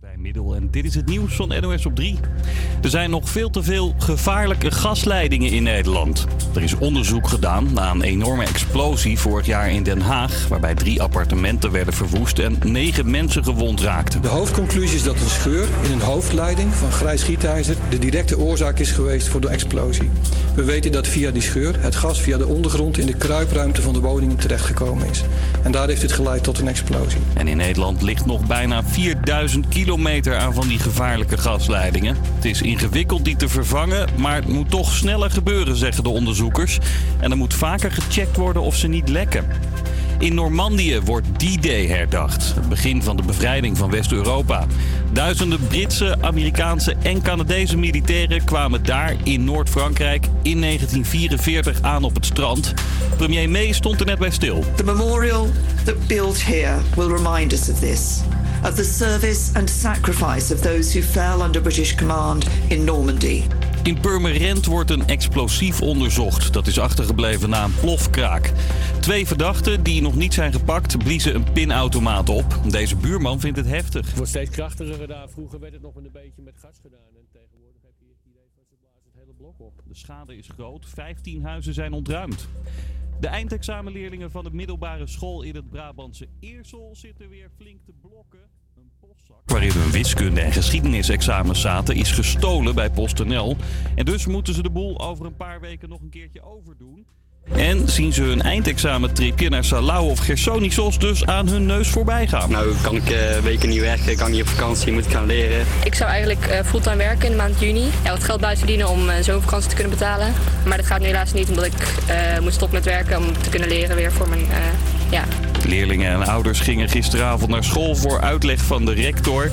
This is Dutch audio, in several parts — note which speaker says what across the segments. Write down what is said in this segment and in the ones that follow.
Speaker 1: Martijn Middel en dit is het nieuws van NOS op 3. Er zijn nog veel te veel gevaarlijke gasleidingen in Nederland. Er is onderzoek gedaan na een enorme explosie vorig jaar in Den Haag... waarbij drie appartementen werden verwoest en negen mensen gewond raakten.
Speaker 2: De hoofdconclusie is dat een scheur in een hoofdleiding van grijs gietijzer... de directe oorzaak is geweest voor de explosie. We weten dat via die scheur het gas via de ondergrond... in de kruipruimte van de woningen terechtgekomen is. En daar heeft het geleid tot een explosie.
Speaker 1: En in Nederland ligt nog bijna 4000 kilometer aan van die gevaarlijke gasleidingen. Het is ingewikkeld die te vervangen, maar het moet toch sneller gebeuren, zeggen de onderzoekers. En er moet vaker gecheckt worden of ze niet lekken. In Normandië wordt D-Day herdacht, het begin van de bevrijding van West-Europa. Duizenden Britse, Amerikaanse en Canadese militairen kwamen daar in Noord-Frankrijk in 1944 aan op het strand. Premier May stond er net bij stil.
Speaker 3: The memorial that built here will remind us of this, of the service and sacrifice of those who fell under British command in Normandy.
Speaker 1: In Purmerend wordt een explosief onderzocht. Dat is achtergebleven na een plofkraak. Twee verdachten die nog niet zijn gepakt bliezen een pinautomaat op. Deze buurman vindt het heftig.
Speaker 4: Het wordt steeds krachtiger gedaan. Vroeger werd het nog een beetje met gas gedaan. En tegenwoordig heb je het idee van ze blazen het hele blok op.
Speaker 1: De schade is groot. 15 huizen zijn ontruimd. De eindexamenleerlingen van de middelbare school in het Brabantse Eersel zitten weer flink te blokken. Een postzak waarin hun wiskunde- en geschiedenisexamens zaten is gestolen bij PostNL. En dus moeten ze de boel over een paar weken nog een keertje overdoen. En zien ze hun eindexamentripje naar Salau of Gersonisos dus aan hun neus voorbij gaan.
Speaker 5: Nou kan ik eh, weken niet werken, kan niet op vakantie, moet ik gaan leren.
Speaker 6: Ik zou eigenlijk eh, fulltime werken in de maand juni. Ja, wat geld buiten verdienen om uh, zo'n vakantie te kunnen betalen. Maar dat gaat nu helaas niet omdat ik uh, moet stoppen met werken om te kunnen leren weer voor mijn, ja.
Speaker 1: Leerlingen en ouders gingen gisteravond naar school voor uitleg van de rector.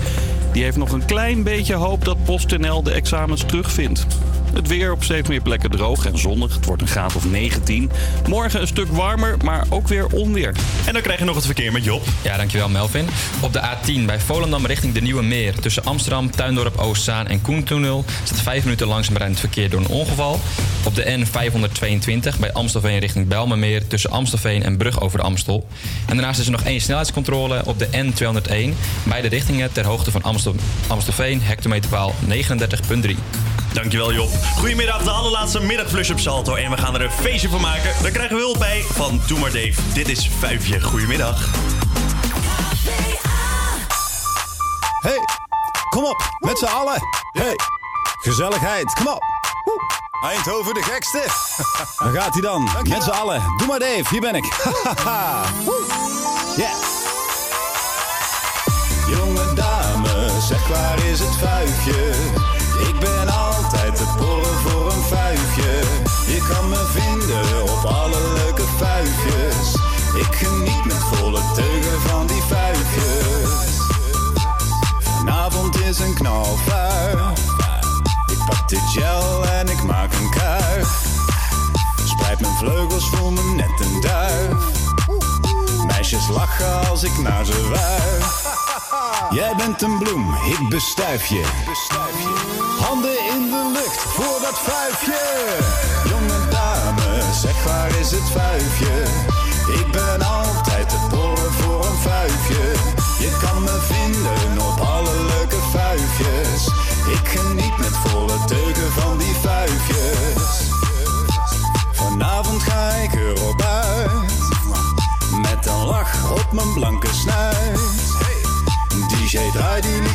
Speaker 1: Die heeft nog een klein beetje hoop dat PostNL de examens terugvindt. Het weer op steeds meer plekken droog en zonnig. Het wordt een graad of 19. Morgen een stuk warmer, maar ook weer onweer.
Speaker 7: En dan krijg je nog het verkeer met Job.
Speaker 8: Ja, dankjewel Melvin. Op de A10 bij Volendam richting de Nieuwe Meer. Tussen Amsterdam, Tuindorp, Oostzaan en Koentunnel... staat 5 minuten langzaam rijdend verkeer door een ongeval. Op de N522 bij Amstelveen richting Bijlmermeer... tussen Amstelveen en Brug over de Amstel. En daarnaast is er nog één snelheidscontrole op de N201... beide richtingen ter hoogte van Amstel, Amstelveen, hectometerpaal 39.3.
Speaker 7: Dankjewel Job. Goedemiddag, de allerlaatste middagflush op Salto. En we gaan er een feestje van maken. Daar krijgen we hulp bij van Doe maar Dave. Dit is Vijfje. Goedemiddag.
Speaker 9: Hey, kom op, met z'n allen. Hey, gezelligheid, kom op. Eindhoven de gekste. Daar gaat hij dan, met z'n allen. Doe maar Dave, hier ben ik. yeah. Jonge dame, zeg waar is het vuifje? Ik ben altijd te porren voor een vuifje. Je kan me vinden op alle leuke vuifjes. Ik geniet met volle teugen van die vuifjes. Vanavond is een knalvuif. Ik pak de gel en ik maak een kuif. Spreid mijn vleugels, voel me net een duif. Meisjes lachen als ik naar ze wuif. Jij bent een bloem, ik bestuif je. Handen in de lucht voor dat vuifje. Jonge dame, zeg waar is het vuifje?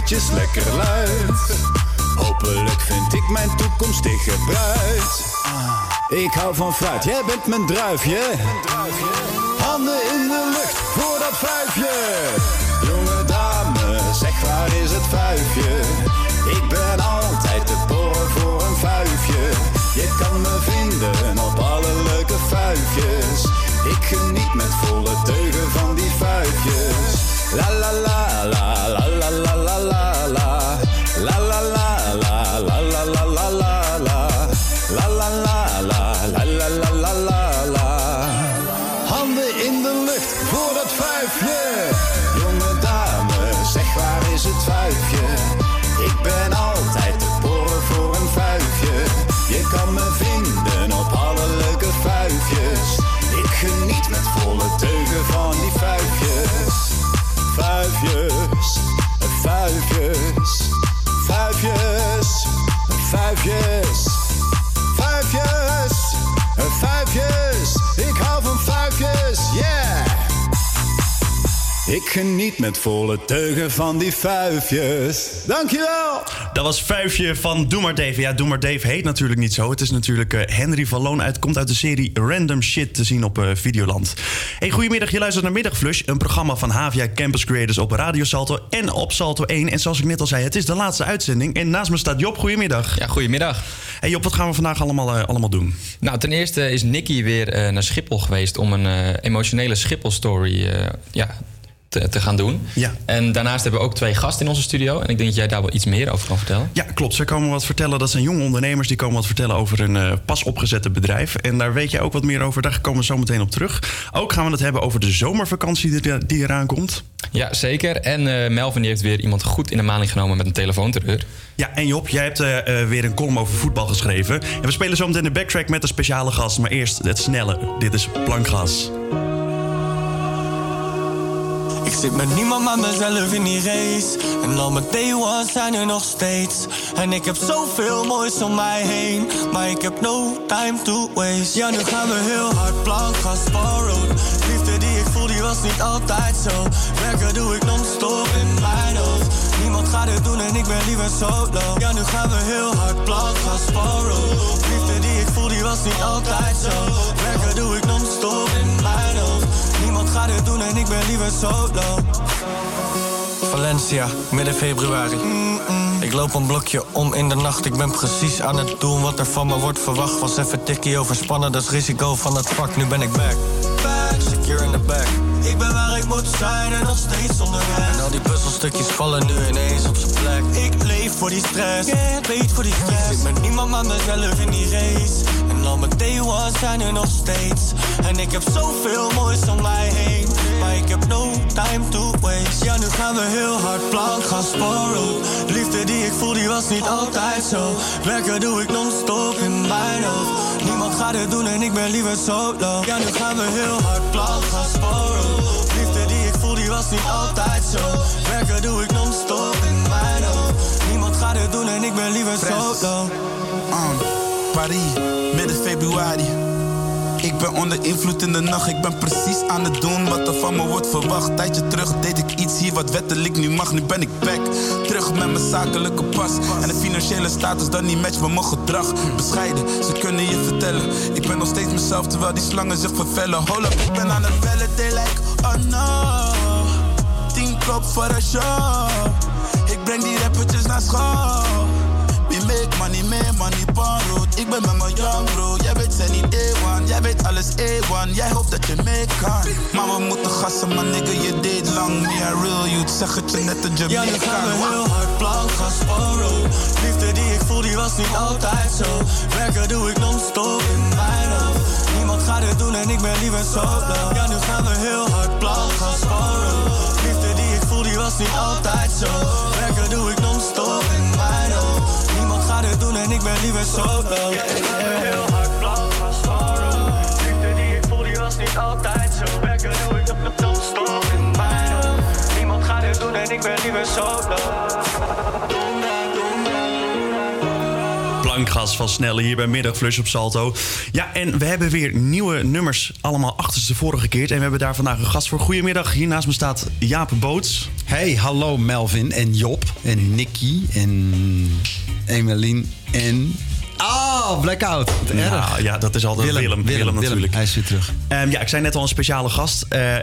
Speaker 9: Lekker luid. Hopelijk vind ik mijn toekomstige bruid. Ik hou van fruit, jij bent mijn druifje. Handen in de lucht voor dat vuifje. Jonge dame, zeg waar is het vuifje? Ik ben altijd te geniet met volle teugen van die vuifjes. Dankjewel!
Speaker 7: Dat was Vuifje van Doe maar Dave. Ja, Doe maar Dave heet natuurlijk niet zo. Het is natuurlijk eh, Henry van Loon. uit, komt uit de serie Random Shit te zien op eh, Videoland. Hey, goedemiddag. Je luistert naar Middagflush. Een programma van Havia Campus Creators op Radio Salto en op Salto 1. En zoals ik net al zei, het is de laatste uitzending. En naast me staat Job. Goedemiddag.
Speaker 8: Ja, goedemiddag.
Speaker 7: Hey Job, wat gaan we vandaag allemaal, eh, allemaal doen?
Speaker 8: Nou, ten eerste is Nicky weer eh, naar Schiphol geweest om een eh, emotionele Schiphol-story eh, ja, te, te gaan doen.
Speaker 7: Ja.
Speaker 8: En daarnaast hebben we ook twee gasten in onze studio. En ik denk dat jij daar wel iets meer over kan vertellen.
Speaker 7: Ja, klopt. Ze komen wat vertellen. Dat zijn jonge ondernemers die komen wat vertellen over een eh, pas opgezette bedrijf. En daar weet jij ook wat meer over. Daar komen we zo meteen op terug. Ook gaan we het hebben over de zomervakantie die, die eraan komt.
Speaker 8: Ja, zeker. En eh, Melvin die heeft weer iemand goed in de maling genomen met een telefoonterreur.
Speaker 7: Ja, en Job, jij hebt eh, weer een column over voetbal geschreven. En we spelen zo meteen de backtrack met een speciale gast. Maar eerst het snelle. Dit is Plankgas.
Speaker 10: Ik zit met niemand maar mezelf in die race. En al mijn day ones zijn er nog steeds. En ik heb zoveel moois om mij heen. Maar ik heb no time to waste. Ja, nu gaan we heel hard plank gaan road. Liefde die ik voel, die was niet altijd zo. Werken doe ik non-stop in mijn hoofd. Niemand gaat het doen en ik ben liever solo. Ja, nu gaan we heel hard plank gaan road. Liefde die ik voel, die was niet altijd zo. Werken doe ik non-stop in mijn doen en ik ben liever solo. Valencia, midden februari. Ik loop een blokje om in de nacht. Ik ben precies aan het doen wat er van me wordt verwacht. Was even tikkie overspannen, dat is risico van het vak. Nu ben ik back. Back, secure in the back. Ik ben waar ik moet zijn en nog steeds onderweg. En al die puzzelstukjes vallen nu ineens op zijn plek. Ik voor die stress, wait voor die stress. Ik ben niemand maar mezelf in die race. En al mijn day ones zijn er nog steeds. En ik heb zoveel moois om mij heen. Maar ik heb no time to waste. Ja, nu gaan we heel hard plank gaan sporen. Liefde die ik voel, die was niet altijd zo. Werken doe ik non-stop in mijn hoofd. Niemand gaat het doen en ik ben liever solo. Ja, nu gaan we heel hard plank gaan sporen. Liefde die ik voel, die was niet altijd zo. Werken doe ik non-stop in mijn hoofd. Doen en ik ben liever solo.
Speaker 11: Um, Paris, midden februari. Ik ben onder invloed in de nacht, ik ben precies aan het doen wat er van me wordt verwacht. Tijdje terug deed ik iets hier wat wettelijk nu mag, nu ben ik back. Terug met mijn zakelijke pas. En de financiële status dat niet matcht met mijn gedrag. Bescheiden, ze kunnen je vertellen. Ik ben nog steeds mezelf terwijl die slangen zich vervellen. Hold up, ik ben aan het bellen, they like, oh no. Tien kop voor een show. Ik breng die rappertjes naar school. We make money, make money, road. Ik ben met mijn young bro. Jij weet zijn niet A1, jij weet alles A1. Jij hoopt dat je mee kan. Maar we moeten gassen, man, nigga, je deed lang. Me a real youth, zeg het je net een
Speaker 10: Ja, nu gaan we
Speaker 11: Jamaican.
Speaker 10: heel hard plank gaan sporen. Liefde die ik voel, die was niet altijd zo. Werken doe ik non-stop in mijn hoofd. Niemand gaat het doen en ik ben liever solo. Ja, nu gaan we heel hard plank gaan sporen. Liefde die ik voel, die was niet altijd zo. Werken doe ik non-stop in mijn hoofd. Niemand gaat het doen en ik ben liever solo. Ja, gaan we heel hard plank gaan sporen. Liefde die ik voel, die was niet altijd zo. Werken doe ik non-stop in mijn hoofd. Niemand gaat het doen en ik ben liever solo.
Speaker 7: Plankgas van Snelle hier bij Middagflush op Salto. Ja, en we hebben weer nieuwe nummers allemaal achterstevoren gekeerd. En we hebben daar vandaag een gast voor. Goedemiddag, hier naast me staat Jaap Boots.
Speaker 12: Hey, hallo Melvin en Job en Nicky en Emeline en... Ah, Blackout. Erg.
Speaker 7: Ja, dat is altijd Willem. Willem, natuurlijk.
Speaker 12: Hij is weer terug.
Speaker 7: Ehm, ja, ik zei net al een speciale gast. Eh,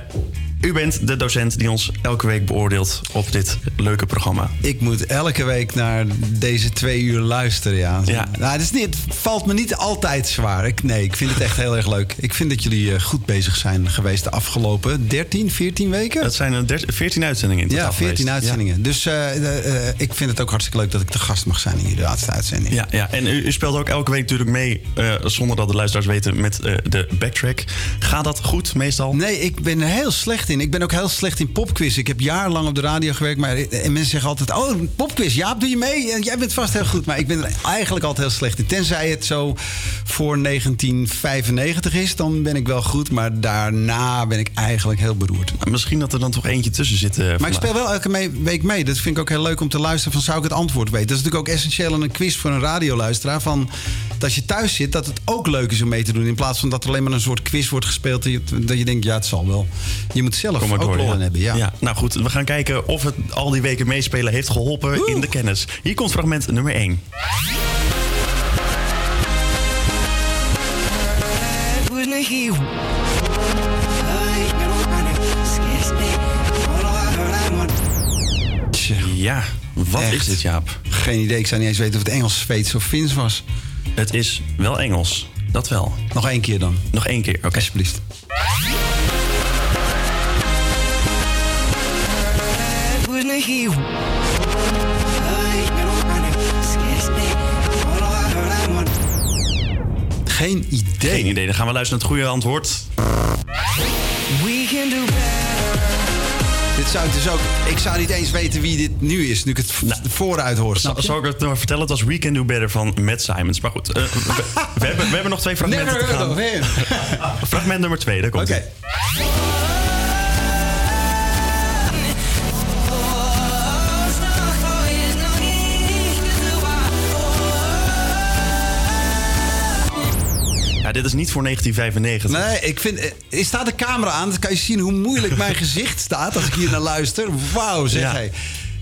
Speaker 7: u bent de docent die ons elke week beoordeelt op dit leuke programma.
Speaker 12: Ik moet elke week naar deze twee uur luisteren, ja.
Speaker 7: Ja.
Speaker 12: Nou, het, is niet, het valt me niet altijd zwaar. Ik, nee, ik vind het echt heel erg leuk. Ik vind dat jullie eh, goed bezig zijn geweest de afgelopen 13, 14 weken.
Speaker 7: Dat zijn er 13 14 uitzendingen in totaal
Speaker 12: ja, 14
Speaker 7: geweest.
Speaker 12: uitzendingen. Dus eh, ik vind het ook hartstikke leuk dat ik de gast mag zijn in jullie laatste uitzending.
Speaker 7: Ja, ja, en u, u speelt ook elke week natuurlijk mee, eh, zonder dat de luisteraars weten, met eh, de backtrack. Gaat dat goed meestal?
Speaker 12: Nee, ik ben er heel slecht in. Ik ben ook heel slecht in popquiz. Ik heb jarenlang op de radio gewerkt. Maar, en mensen zeggen altijd, oh, popquiz. Jaap, doe je mee? En jij bent vast heel goed. Maar ik ben er eigenlijk altijd heel slecht in. Tenzij het zo voor 1995 is, dan ben ik wel goed. Maar daarna ben ik eigenlijk heel beroerd.
Speaker 7: Misschien dat er dan toch eentje tussen zit. eh,
Speaker 12: Maar ik speel wel elke mee- week mee. Dat vind ik ook heel leuk om te luisteren. Van zou ik het antwoord weten? Dat is natuurlijk ook essentieel in een quiz voor een radioluisteraar. Van, dat als je thuis zit, dat het ook leuk is om mee te doen. In plaats van dat er alleen maar een soort quiz wordt gespeeld. Dat je, dat je denkt, ja, het zal wel. Je moet zelf
Speaker 7: Kom maar
Speaker 12: ook
Speaker 7: door,
Speaker 12: lol
Speaker 7: ja.
Speaker 12: in hebben. Ja.
Speaker 7: Nou goed, we gaan kijken of het al die weken meespelen heeft geholpen in de kennis. Hier komt fragment nummer 1. Ja, wat
Speaker 12: Echt.
Speaker 7: is dit, Jaap?
Speaker 12: Geen idee. Ik zou niet eens weten of het Engels, Zweeds of Fins was.
Speaker 7: Het is wel Engels. Dat wel.
Speaker 12: Nog één keer dan.
Speaker 7: Nog één keer, oké.
Speaker 12: Alsjeblieft. Geen idee.
Speaker 7: Geen idee. Dan gaan we luisteren naar het goede antwoord.
Speaker 12: Dit zou ik dus ook. Ik zou niet eens weten wie dit nu is, nu ik het v- vooruit hoor. Snap
Speaker 7: Zal, ik het maar vertellen? Het was We Can Do Better van Matt Simons. Maar goed, eh, we, we hebben, we hebben nog twee fragmenten
Speaker 12: Never
Speaker 7: te gaan. Fragment nummer twee, daar komt
Speaker 12: Oké.
Speaker 7: Ja, dit is niet voor 1995.
Speaker 12: Nee, ik vind. eh, Staat de camera aan? Dan kan je zien hoe moeilijk mijn gezicht staat als ik hier naar luister. Wauw, zeg
Speaker 7: Ja.
Speaker 12: hij.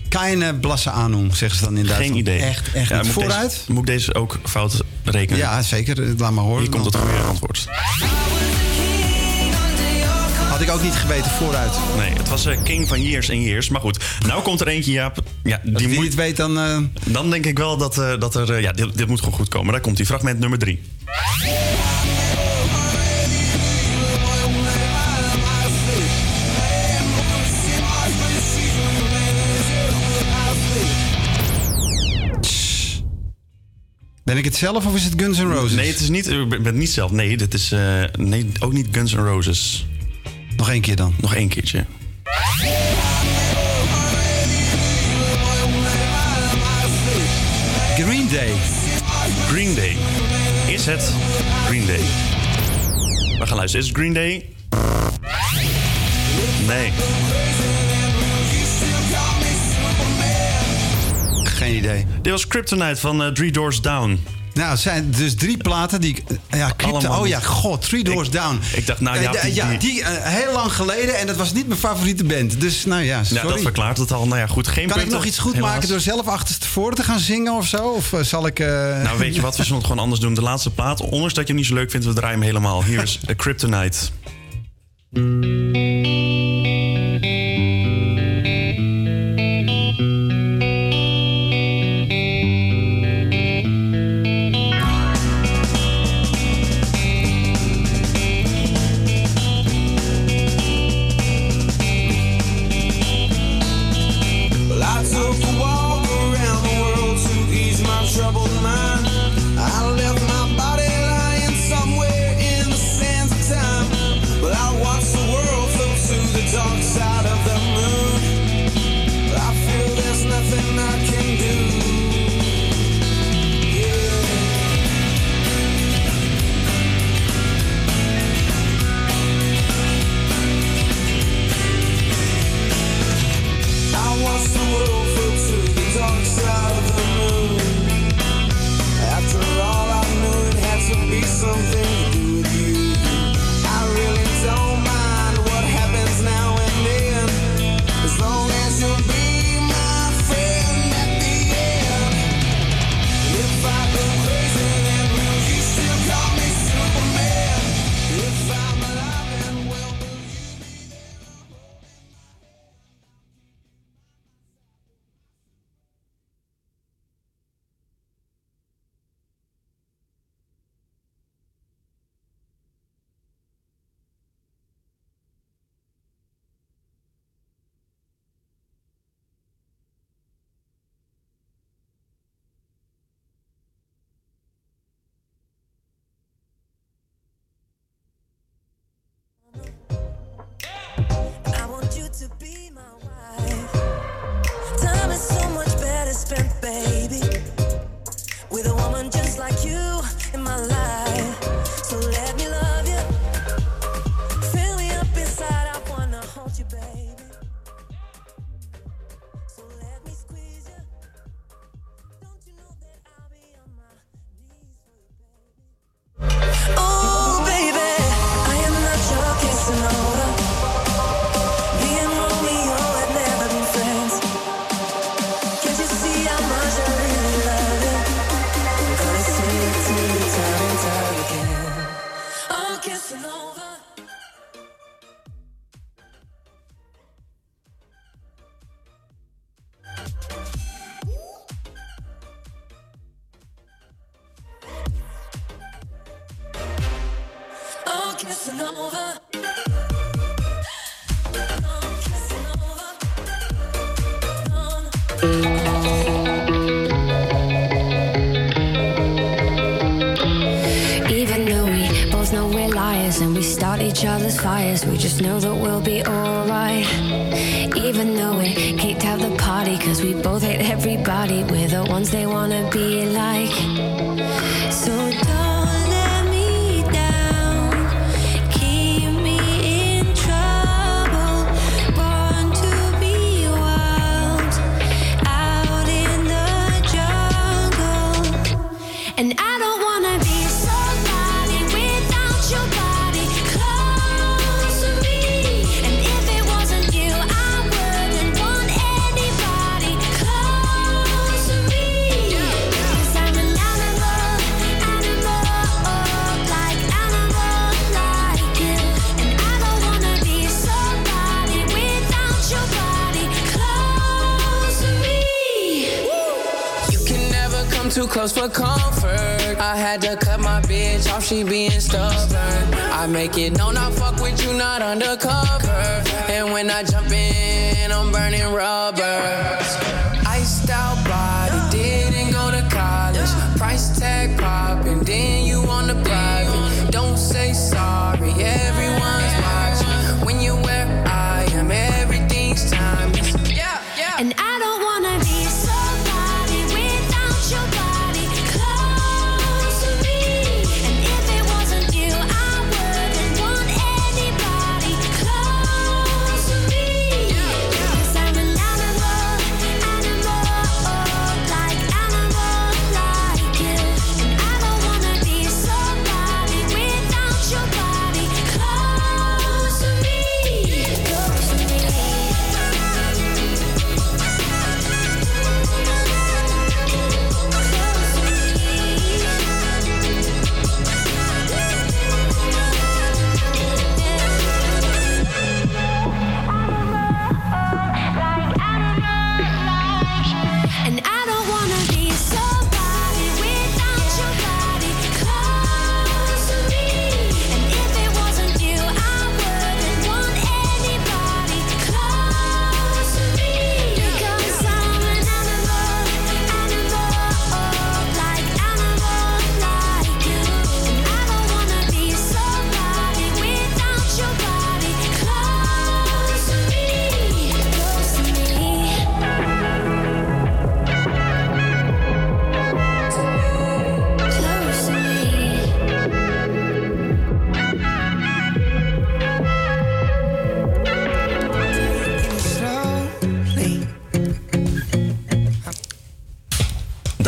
Speaker 12: Keine blasse Ahnung, zeggen ze dan in Duitsland.
Speaker 7: Geen idee.
Speaker 12: Echt, echt
Speaker 7: Ja, moet
Speaker 12: Vooruit?
Speaker 7: Deze, moet ik deze ook fout rekenen?
Speaker 12: Ja, zeker. Eh, Laat maar horen.
Speaker 7: Hier komt het goede antwoord.
Speaker 12: Ik ook niet geweten vooruit.
Speaker 7: Nee, het was eh, King van Years and Years. Maar goed, nou komt er eentje, Jaap. Ja,
Speaker 12: Als
Speaker 7: die
Speaker 12: wie
Speaker 7: moet,
Speaker 12: het weet, dan. eh,
Speaker 7: dan denk ik wel dat, eh, dat er... ja, dit, dit moet gewoon goed komen. Daar komt die fragment nummer drie.
Speaker 12: ben ik het zelf of is het Guns N' Roses?
Speaker 7: Nee, het is niet, ik ben het niet zelf. Nee, dit is nee, ook niet Guns N' Roses.
Speaker 12: Nog één keer dan.
Speaker 7: Nog één keertje.
Speaker 12: Green Day.
Speaker 7: Green Day. Is het Green Day? We gaan luisteren. Is het Green Day? Nee.
Speaker 12: Geen idee.
Speaker 7: Dit was Kryptonite van eh, Three Doors Down.
Speaker 12: Nou, het zijn dus drie platen die ik... eh, Ja, Crypto, oh ja, god, Three Doors Down.
Speaker 7: ik dacht, nou
Speaker 12: Eh,
Speaker 7: ja, die-
Speaker 12: ja,
Speaker 7: die-
Speaker 12: eh, heel lang geleden en dat was niet mijn favoriete band. Dus nou ja,
Speaker 7: Ja,
Speaker 12: sorry.
Speaker 7: dat verklaart het al. Nou ja, goed. Geen
Speaker 12: kan ik nog iets goed
Speaker 7: helaas.
Speaker 12: maken door zelf achterstevoren te gaan zingen of zo? Of zal ik...
Speaker 7: Nou, weet je wat? We zullen het gewoon anders doen. De laatste plaat, ondanks dat je hem niet zo leuk vindt, we draaien hem helemaal. Hier is A Kryptonite.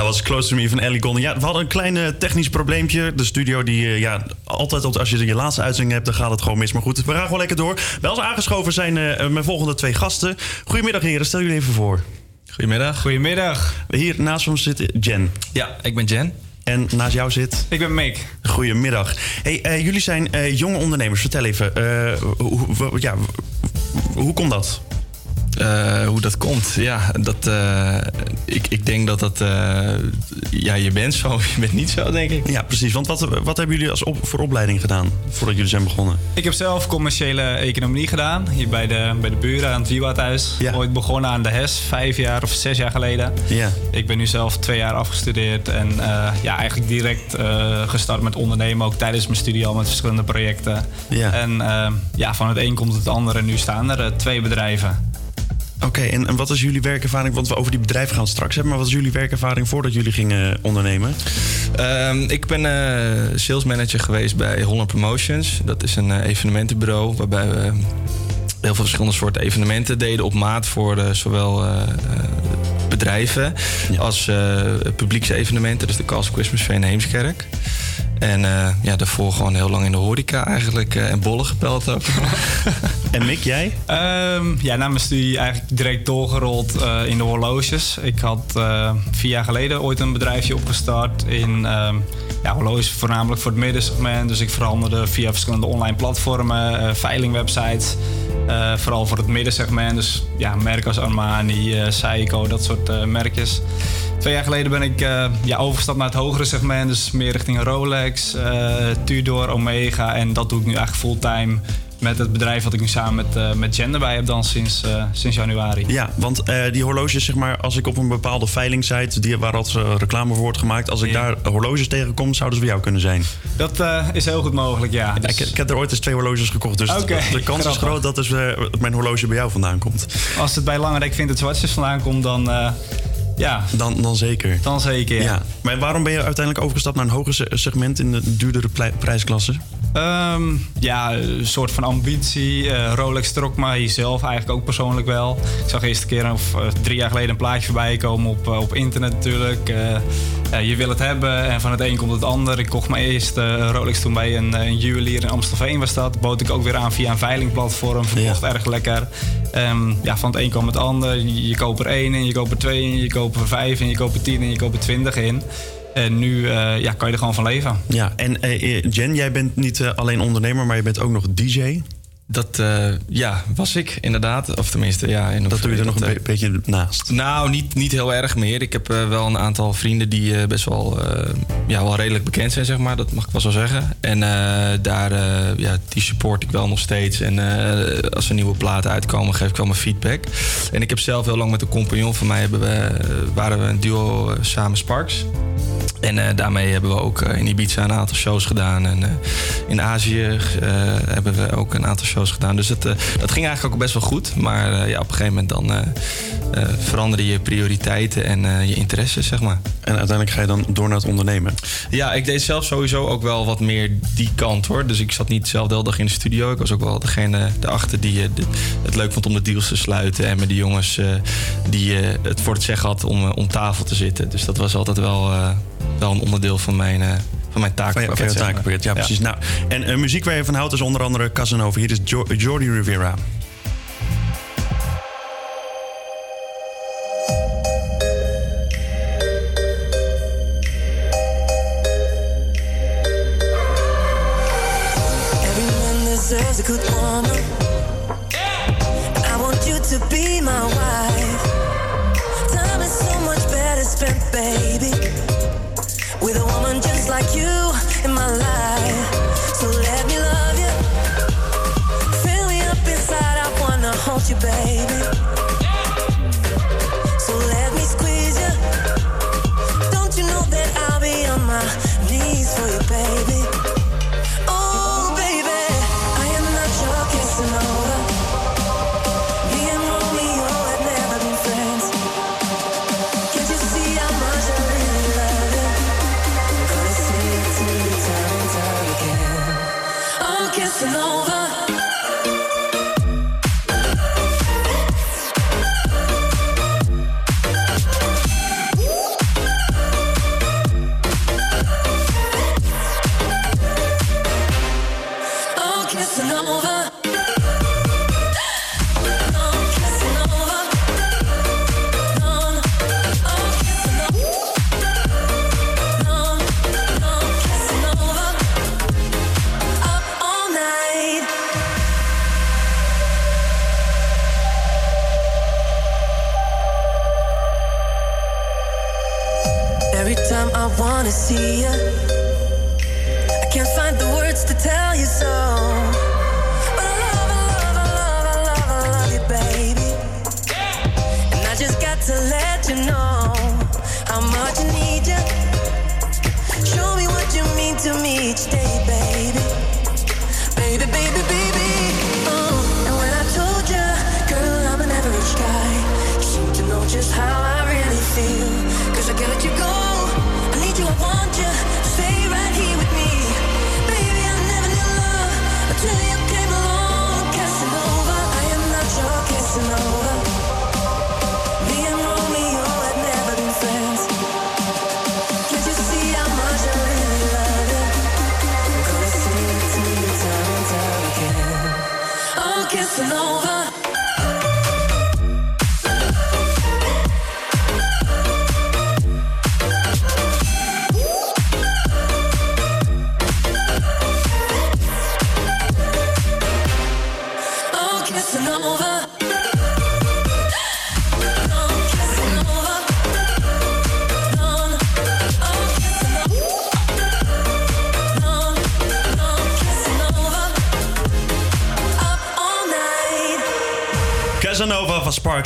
Speaker 7: Was Close to Me van Ellie Golding. Ja, we hadden een klein eh, technisch probleempje. De studio die, eh, ja, altijd op- als je je laatste uitzending hebt, dan gaat het gewoon mis. Maar goed, we gaan gewoon lekker door. Bij ons aangeschoven zijn eh, mijn volgende twee gasten. Goedemiddag heren, stel jullie even voor.
Speaker 13: Goedemiddag.
Speaker 7: Goedemiddag. Hier naast ons zit Jen.
Speaker 13: Ja, ik ben Jen.
Speaker 7: En naast jou zit?
Speaker 14: Ik ben Mick.
Speaker 7: Goedemiddag. Hey, eh, jullie zijn eh, jonge ondernemers. Vertel even, eh, hoe- ja, hoe komt dat?
Speaker 13: Eh, hoe dat komt? Ja, dat, eh, ik, ik denk dat dat... eh, ja, je bent zo, je bent niet zo, denk ik.
Speaker 7: Ja, precies. Want wat, wat hebben jullie als op, voor opleiding gedaan voordat jullie zijn begonnen?
Speaker 14: Ik heb zelf commerciële economie gedaan. Hier bij de, bij de buren aan het Wiewathuis. Ooit begonnen aan de HES, vijf jaar of zes jaar geleden.
Speaker 7: Ja.
Speaker 14: Ik ben nu zelf twee jaar afgestudeerd. En eh, ja, eigenlijk direct eh, gestart met ondernemen. Ook tijdens mijn studie al met verschillende projecten.
Speaker 7: Ja.
Speaker 14: En ja, van het een komt het andere. En nu staan er twee bedrijven.
Speaker 7: Oké, en, en wat is jullie werkervaring? Want we over die bedrijven gaan straks hebben. Maar wat is jullie werkervaring voordat jullie gingen ondernemen?
Speaker 13: Ehm, ik ben eh sales manager geweest bij Holland Promotions. Dat is een eh, evenementenbureau waarbij we heel veel verschillende soorten evenementen deden op maat voor eh, zowel bedrijven als eh publieksevenementen. Dus de Castle Christmas Fair in Heemskerk. En eh, ja, daarvoor gewoon heel lang in de horeca eigenlijk. eh, en bollen gepeld ook.
Speaker 15: en Mick, jij?
Speaker 14: Ehm, ja, na mijn studie eigenlijk direct doorgerold eh, in de horloges. Ik had eh, vier jaar geleden ooit een bedrijfje opgestart in ehm, ja, horloges, voornamelijk voor het middensegment. Dus ik verhandelde via verschillende online platformen, eh, veilingwebsites. eh, vooral voor het middensegment. Dus ja, merken als Armani, Seiko, dat soort eh, merkjes. Twee jaar geleden ben ik eh, ja, overgestapt naar het hogere segment. Dus meer richting Rolex, eh, Tudor, Omega. En dat doe ik nu eigenlijk fulltime met het bedrijf wat ik nu samen met, eh met Jen erbij heb dan sinds, eh, sinds januari.
Speaker 15: Ja, want die horloges, zeg maar, als ik op een bepaalde veilingsite, die, waar eh, reclame voor wordt gemaakt, als ik daar horloges tegenkom, zouden ze bij jou kunnen zijn.
Speaker 14: Dat is heel goed mogelijk, ja.
Speaker 15: Ja, ik, ik heb er ooit eens twee horloges gekocht, dus de kans is groot dat dus, mijn horloge bij jou vandaan komt.
Speaker 14: Als het bij Langerijk vindt het zwartjes vandaan komt, dan ja.
Speaker 15: Dan, dan zeker.
Speaker 14: Dan zeker, ja.
Speaker 15: Maar waarom ben je uiteindelijk overgestapt naar een hoger se- segment in de duurdere prijsklasse?
Speaker 14: Ehm, ja, een soort van ambitie. Eh, Rolex trok mij zelf eigenlijk ook persoonlijk wel. Ik zag eerst een keer of eh, drie jaar geleden een plaatje voorbij komen op, eh, op internet natuurlijk. Je wil het hebben en van het een komt het ander. Ik kocht mijn eerste Rolex toen bij een, een juwelier in Amstelveen was dat. Bood ik ook weer aan via een veilingplatform. Verkocht erg lekker. Ehm, ja, van het een kwam het ander. Je, je koopt er één in, je koopt er twee in, je koopt er vijf in, je koopt er tien in, je koopt er twintig in. En nu eh, ja, kan je er gewoon van leven.
Speaker 15: Ja, en eh, eh, Jen, jij bent niet alleen ondernemer, maar je bent ook nog DJ.
Speaker 13: Dat eh, ja, was ik inderdaad. Of tenminste, ja. In
Speaker 15: Dat doe je er nog een be- beetje naast.
Speaker 13: Nou, niet, niet heel erg meer. Ik heb eh, wel een aantal vrienden die eh, best wel, ja, wel redelijk bekend zijn, zeg maar. Dat mag ik wel zo zeggen. En daar, ja, die support ik wel nog steeds. En als er nieuwe platen uitkomen, geef ik wel mijn feedback. En ik heb zelf heel lang met een compagnon van mij, hebben we, waren we een duo samen Sparks. En daarmee hebben we ook in Ibiza een aantal shows gedaan. En in Azië hebben we ook een aantal shows gedaan. Dus het, eh, dat ging eigenlijk ook best wel goed. Maar eh, ja, op een gegeven moment dan eh veranderen je prioriteiten en je interesses, zeg maar.
Speaker 15: En uiteindelijk ga je dan door naar het ondernemen.
Speaker 13: Ja, ik deed zelf sowieso ook wel wat meer die kant hoor. Dus ik zat niet zelf de hele dag in de studio. Ik was ook wel degene erachter die het leuk vond om de deals te sluiten. En met die jongens die het voor het zeggen had om, om tafel te zitten. Dus dat was altijd wel, wel een onderdeel van mijn, van mijn takenpakket.
Speaker 15: van je takenpakket, ja, precies. Nou, en eh, muziek waar je van houdt is onder andere Casanova. Hier is jo Jordi Rivera.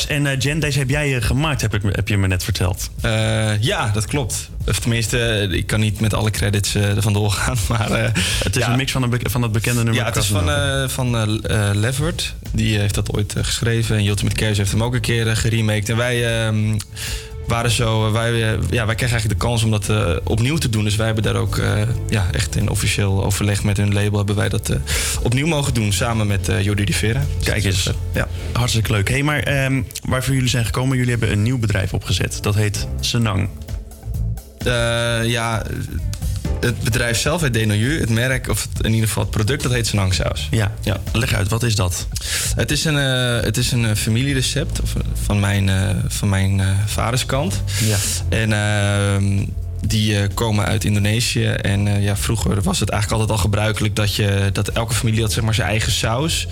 Speaker 7: En eh, Jen, deze heb jij eh, gemaakt, heb, ik, heb je me net verteld.
Speaker 13: Eh, ja, dat klopt. Of tenminste, ik kan niet met alle credits ervan doorgaan. Maar,
Speaker 7: Het is
Speaker 13: ja.
Speaker 7: een mix van, een van het bekende nummer
Speaker 13: Ja, het is van, van Levert. Die heeft dat ooit geschreven. En Ultimate Chaos heeft hem ook een keer geremaked. En wij ehm, waren zo... eh, wij, eh, ja, wij kregen eigenlijk de kans om dat eh, opnieuw te doen. Dus wij hebben daar ook ja, echt in officieel overleg met hun label... hebben wij dat opnieuw mogen doen. Samen met eh Jordi de Vera.
Speaker 7: Kijk eens. Ja, hartstikke leuk. hey, maar ehm, waarvoor jullie zijn gekomen, jullie hebben een nieuw bedrijf opgezet. Dat heet Senang.
Speaker 13: Ja, het bedrijf zelf heet Denoyu. Het merk, of in ieder geval het product, dat heet Senang saus.
Speaker 7: Ja.
Speaker 13: ja.
Speaker 7: Leg uit, wat is dat?
Speaker 13: Het is een, eh, het is een eh, familierecept of, eh, van mijn, eh, van mijn vaderskant.
Speaker 7: Ja.
Speaker 13: En ehm, die komen uit Indonesië. En ja, vroeger was het eigenlijk altijd al gebruikelijk dat, je, dat elke familie had zeg maar, zijn eigen saus.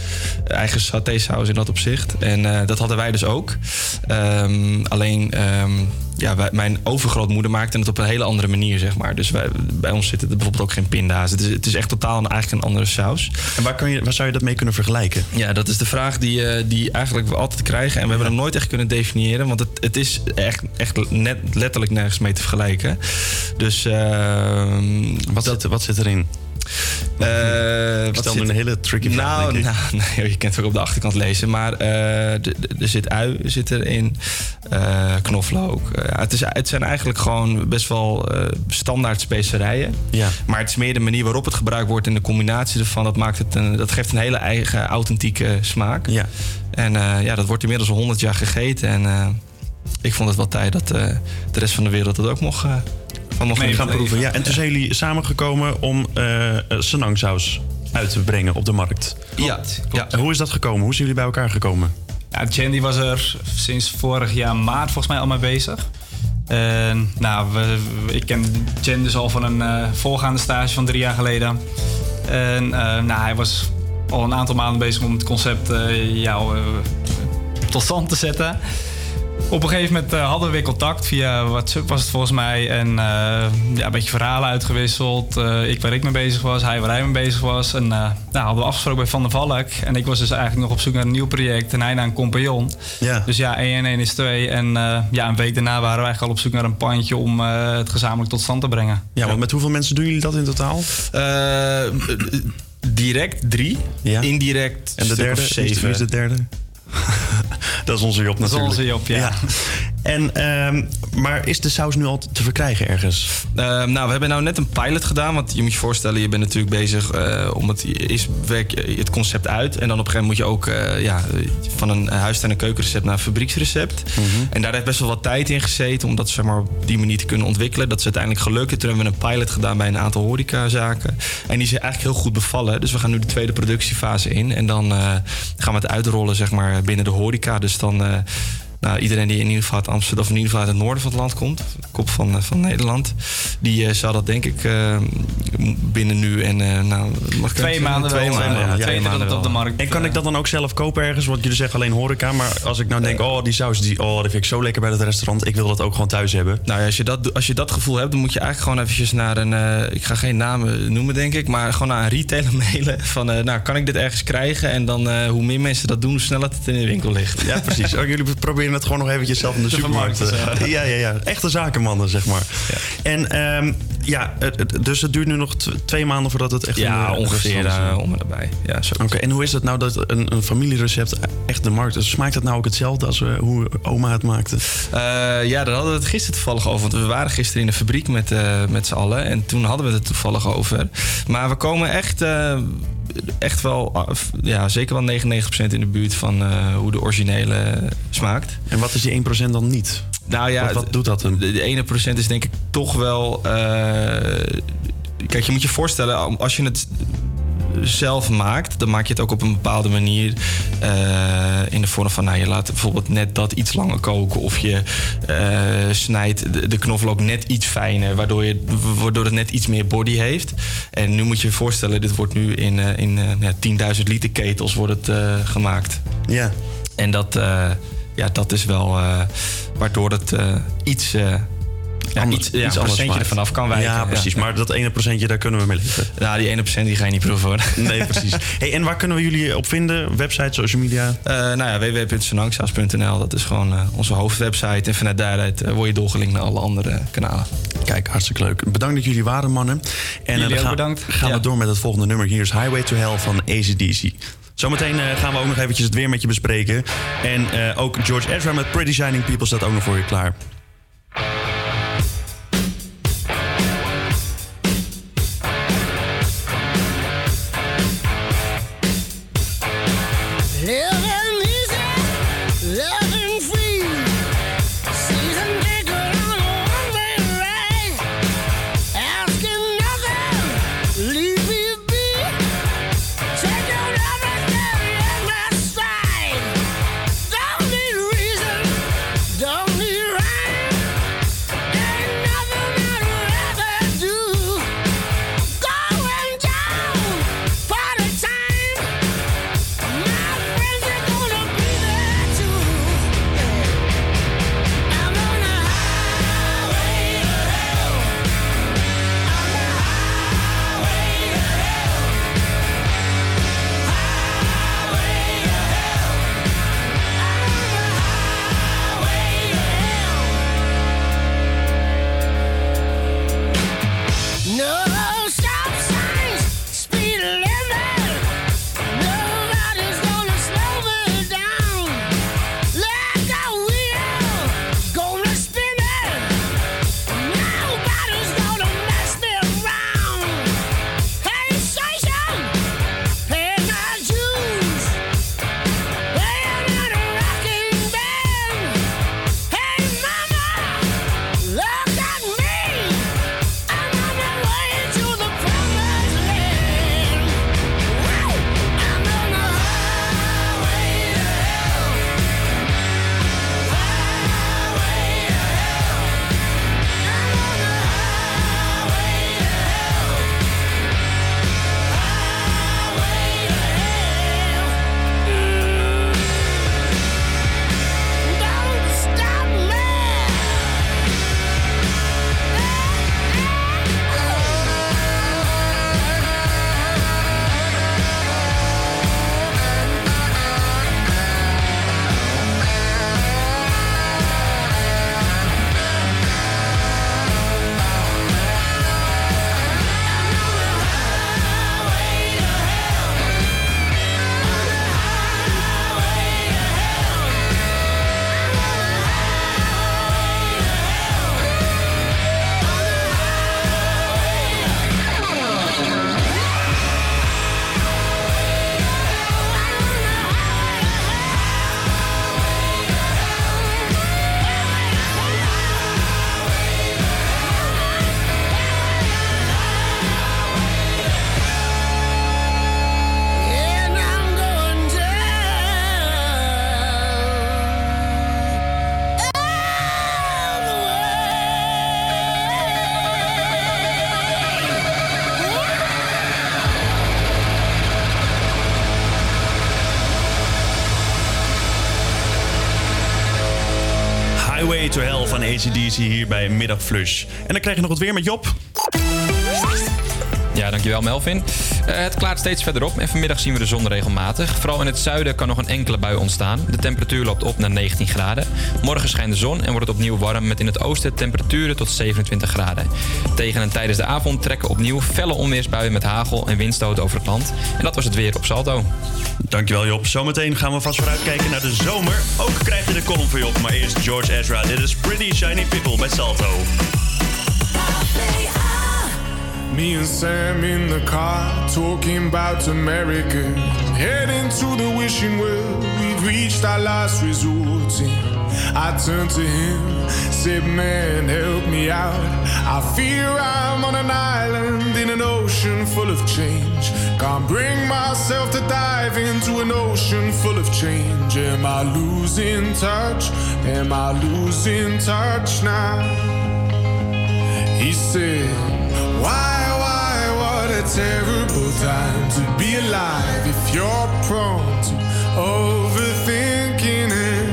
Speaker 13: Eigen satésaus in dat opzicht. En dat hadden wij dus ook. Ehm, alleen, ehm, ja, wij- mijn overgrootmoeder maakte het op een hele andere manier, zeg maar. Dus wij, bij ons zitten er bijvoorbeeld ook geen pinda's. Het is, het is echt totaal een, eigenlijk een andere saus.
Speaker 7: En waar, kan je, waar zou je dat mee kunnen vergelijken?
Speaker 13: Ja, dat is de vraag die, eh, die eigenlijk we altijd krijgen. En we hebben hem nooit echt kunnen definiëren. Want het, het is echt, echt net, letterlijk nergens mee te vergelijken. Dus... ehm,
Speaker 7: Wat, zit, wat zit erin?
Speaker 13: Eh,
Speaker 7: Ik stel
Speaker 13: zit-
Speaker 7: nu een hele tricky vraag,
Speaker 13: Nou, nou nee, je kent het ook op de achterkant lezen. Maar eh, er zit ui zit erin, eh, knoflook. Eh, het, is, het zijn eigenlijk gewoon best wel standaard specerijen.
Speaker 7: Ja.
Speaker 13: Maar het is meer de manier waarop het gebruikt wordt en de combinatie ervan. Dat, maakt het een, dat geeft een hele eigen, authentieke smaak.
Speaker 7: Ja.
Speaker 13: En ja, dat wordt inmiddels al 100 jaar gegeten. En ik vond het wel tijd dat de rest van de wereld het ook mocht, eh, van mocht
Speaker 7: gaan proeven. Ja, en toen zijn jullie samengekomen om eh Senang saus uit te brengen op de markt.
Speaker 13: Ja, ja.
Speaker 7: Hoe is dat gekomen? Hoe zijn jullie bij elkaar gekomen?
Speaker 14: Ja, Jen die was er sinds vorig jaar maart volgens mij al mee bezig. En, nou, we, we- ik ken Jen dus al van een eh, voorgaande stage van drie jaar geleden. En eh, nou, hij was al een aantal maanden bezig om het concept eh, ja, eh, tot stand te zetten. Op een gegeven moment eh, hadden we weer contact via WhatsApp was het volgens mij. En eh, ja, een beetje verhalen uitgewisseld. Eh, ik waar ik mee bezig was, hij waar hij mee bezig was. En eh, nou, hadden we afgesproken bij Van der Valk. En ik was dus eigenlijk nog op zoek naar een nieuw project. En hij naar een compagnon.
Speaker 7: Ja.
Speaker 14: Dus ja, 1 en 1 is 2. En eh, ja, een week daarna waren we eigenlijk al op zoek naar een pandje om eh, het gezamenlijk tot stand te brengen.
Speaker 7: Ja, want met hoeveel mensen doen jullie dat in totaal?
Speaker 13: Eh, direct drie. Indirect
Speaker 7: En de
Speaker 13: stuk
Speaker 7: derde?
Speaker 13: zeven.
Speaker 7: Wie is de derde? dat is onze Job
Speaker 14: Dat is
Speaker 7: natuurlijk.
Speaker 14: onze Job, ja.
Speaker 7: En, ehm, maar is de saus nu al te verkrijgen ergens?
Speaker 13: Ehm, nou, we hebben nou net een pilot gedaan. Want je moet je voorstellen, je bent natuurlijk bezig eh, om het, is, werk je het concept uit. En dan op een gegeven moment moet je ook eh, ja, van een huis- en een keukenrecept naar een fabrieksrecept. En daar heeft best wel wat tijd in gezeten om dat zeg maar, op die manier te kunnen ontwikkelen. Dat is uiteindelijk gelukt. En Toen hebben we een pilot gedaan bij een aantal horecazaken. En die is eigenlijk heel goed bevallen. Dus we gaan nu de tweede productiefase in. En dan eh, gaan we het uitrollen zeg maar, binnen de horeca. Dus dan... nou, iedereen die in ieder geval uit Amsterdam of in ieder geval uit het noorden van het land komt, de kop van, eh, van Nederland, die eh, zal dat denk ik eh, binnen nu en eh, nou, mag ik
Speaker 14: Twee maanden
Speaker 13: twee
Speaker 14: wel,
Speaker 13: maanden,
Speaker 14: ja,
Speaker 13: ja,
Speaker 14: twee maanden op de markt.
Speaker 7: En kan ik dat dan ook zelf kopen ergens? Want jullie zeggen alleen horeca. Maar als ik nou denk, oh, die saus, die, oh, die vind ik zo lekker bij het restaurant. Ik wil dat ook gewoon thuis hebben.
Speaker 13: Nou ja, als je, dat, als je dat gevoel hebt, dan moet je eigenlijk gewoon eventjes naar een... eh, ik ga geen namen noemen, denk ik. Maar gewoon naar een retailer mailen. Van, eh, nou, kan ik dit ergens krijgen? En dan, eh, hoe meer mensen dat doen, hoe sneller het in de winkel ligt.
Speaker 7: Ja, precies. Oh, jullie proberen het gewoon nog eventjes zelf in de,
Speaker 13: De
Speaker 7: supermarkt. ja, ja, ja. Echte zakenmannen, zeg maar. En ehm, ja, dus het duurt nu nog twee maanden voordat het echt...
Speaker 13: Ja, ongeveer eh, om en erbij. Ja.
Speaker 7: Oké, en hoe is het nou dat een, een familierecept echt de markt is? Smaakt het nou ook hetzelfde als eh, hoe oma het maakte?
Speaker 13: Eh, ja, daar hadden we het gisteren toevallig over. Want we waren gisteren in de fabriek met, eh, met z'n allen. En toen hadden we het toevallig over. Maar we komen echt, echt wel, af- ja, zeker wel 99% in de buurt van eh, hoe de originele smaakt.
Speaker 7: En wat is die 1% dan niet?
Speaker 13: Nou ja,
Speaker 7: Wat, wat doet dat hem?
Speaker 13: de, de ene procent is denk ik toch wel. eh, kijk, je moet je voorstellen, als je het zelf maakt, dan maak je het ook op een bepaalde manier. eh, in de vorm van, nou, je laat bijvoorbeeld net dat iets langer koken. Of je eh, snijdt de, de knoflook net iets fijner, waardoor, je, waardoor het net iets meer body heeft. En nu moet je je voorstellen, dit wordt nu in, eh, in ja, 10.000 liter ketels wordt het, gemaakt.
Speaker 7: Ja.
Speaker 13: En dat, ja, dat is wel waardoor het iets, ja,
Speaker 7: Ander-
Speaker 13: iets,
Speaker 7: ja,
Speaker 13: iets
Speaker 7: anders
Speaker 13: procentje ervan af kan wijken.
Speaker 7: Ja, precies. Maar dat ene procentje, daar kunnen we mee leven.
Speaker 13: Nou, die ene procent die ga je niet proeven hoor.
Speaker 7: Nee, precies. Hey, en waar kunnen we jullie op vinden? Website, social media?
Speaker 13: Eh, nou ja, www.senangsaas.nl, dat is gewoon eh, onze hoofdwebsite. En vanuit daaruit eh, word je doorgelinkt naar alle andere kanalen.
Speaker 7: Kijk, hartstikke leuk. Bedankt dat jullie waren, mannen. En
Speaker 13: Jullie
Speaker 7: dan gaan,
Speaker 13: bedankt.
Speaker 7: gaan we door met het volgende nummer. Hier is Highway to Hell van ACDC. Zometeen gaan we ook nog eventjes het weer met je bespreken. En ook George Ezra met Pretty Shining People staat ook nog voor je klaar. ACDC hier bij Middagflush. En dan krijg je nog wat weer met Job.
Speaker 8: Dankjewel Melvin. Eh, het klaart steeds verder op en vanmiddag zien we de zon regelmatig. Vooral in het zuiden kan nog een enkele bui ontstaan. De temperatuur loopt op naar 19 graden. Morgen schijnt de zon en wordt het opnieuw warm met in het oosten temperaturen tot 27 graden. Tegen en tijdens de avond trekken opnieuw felle onweersbuien met hagel en windstoten over het land. En dat was het weer op Salto.
Speaker 7: Dankjewel Job. Zometeen gaan we vast vooruitkijken naar de zomer. Ook krijg je de column voor Job. Maar eerst George Ezra. Dit is Pretty Shiny People bij Salto.
Speaker 16: Me and Sam in the car talking about America. Heading to the wishing well. We've reached our last resort. I turned to him, said, Man, help me out. I fear I'm on an island in an ocean full of change. Can't bring myself to dive into an ocean full of change. Am I losing touch? Am I losing touch now? He said, Why, terrible time to be alive if you're prone to overthinking it.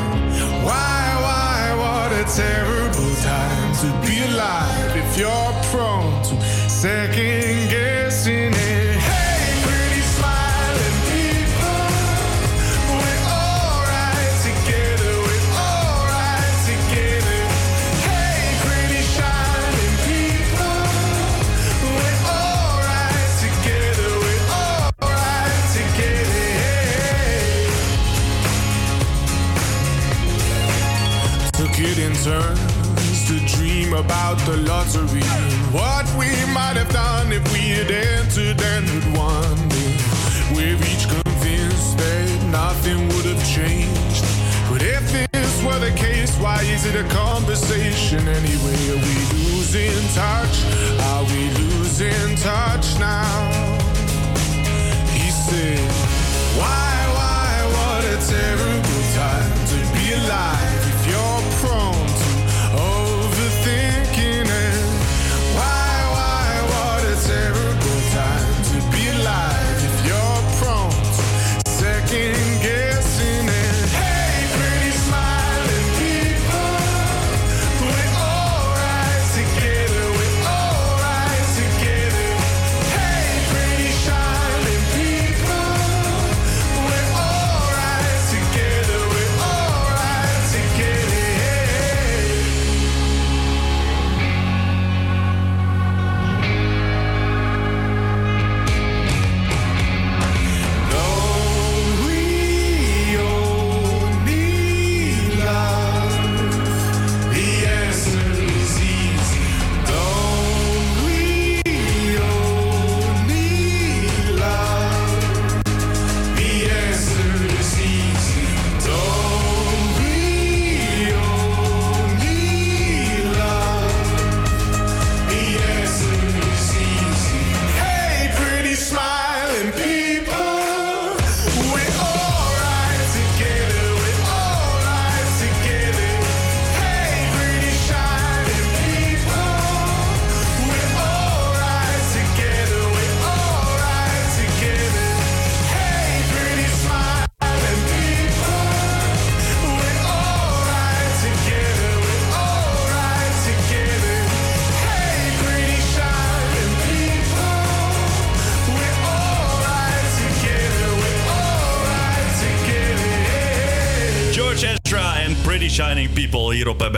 Speaker 16: Why, why, what a terrible time to be alive if you're prone to second turns to dream about the lottery what we might have done if we had entered and had won. We're each convinced that nothing would have changed. But if this were the case, why is it a conversation anyway? Are we losing touch? Are we losing touch now? He said, Why, why, what a terrible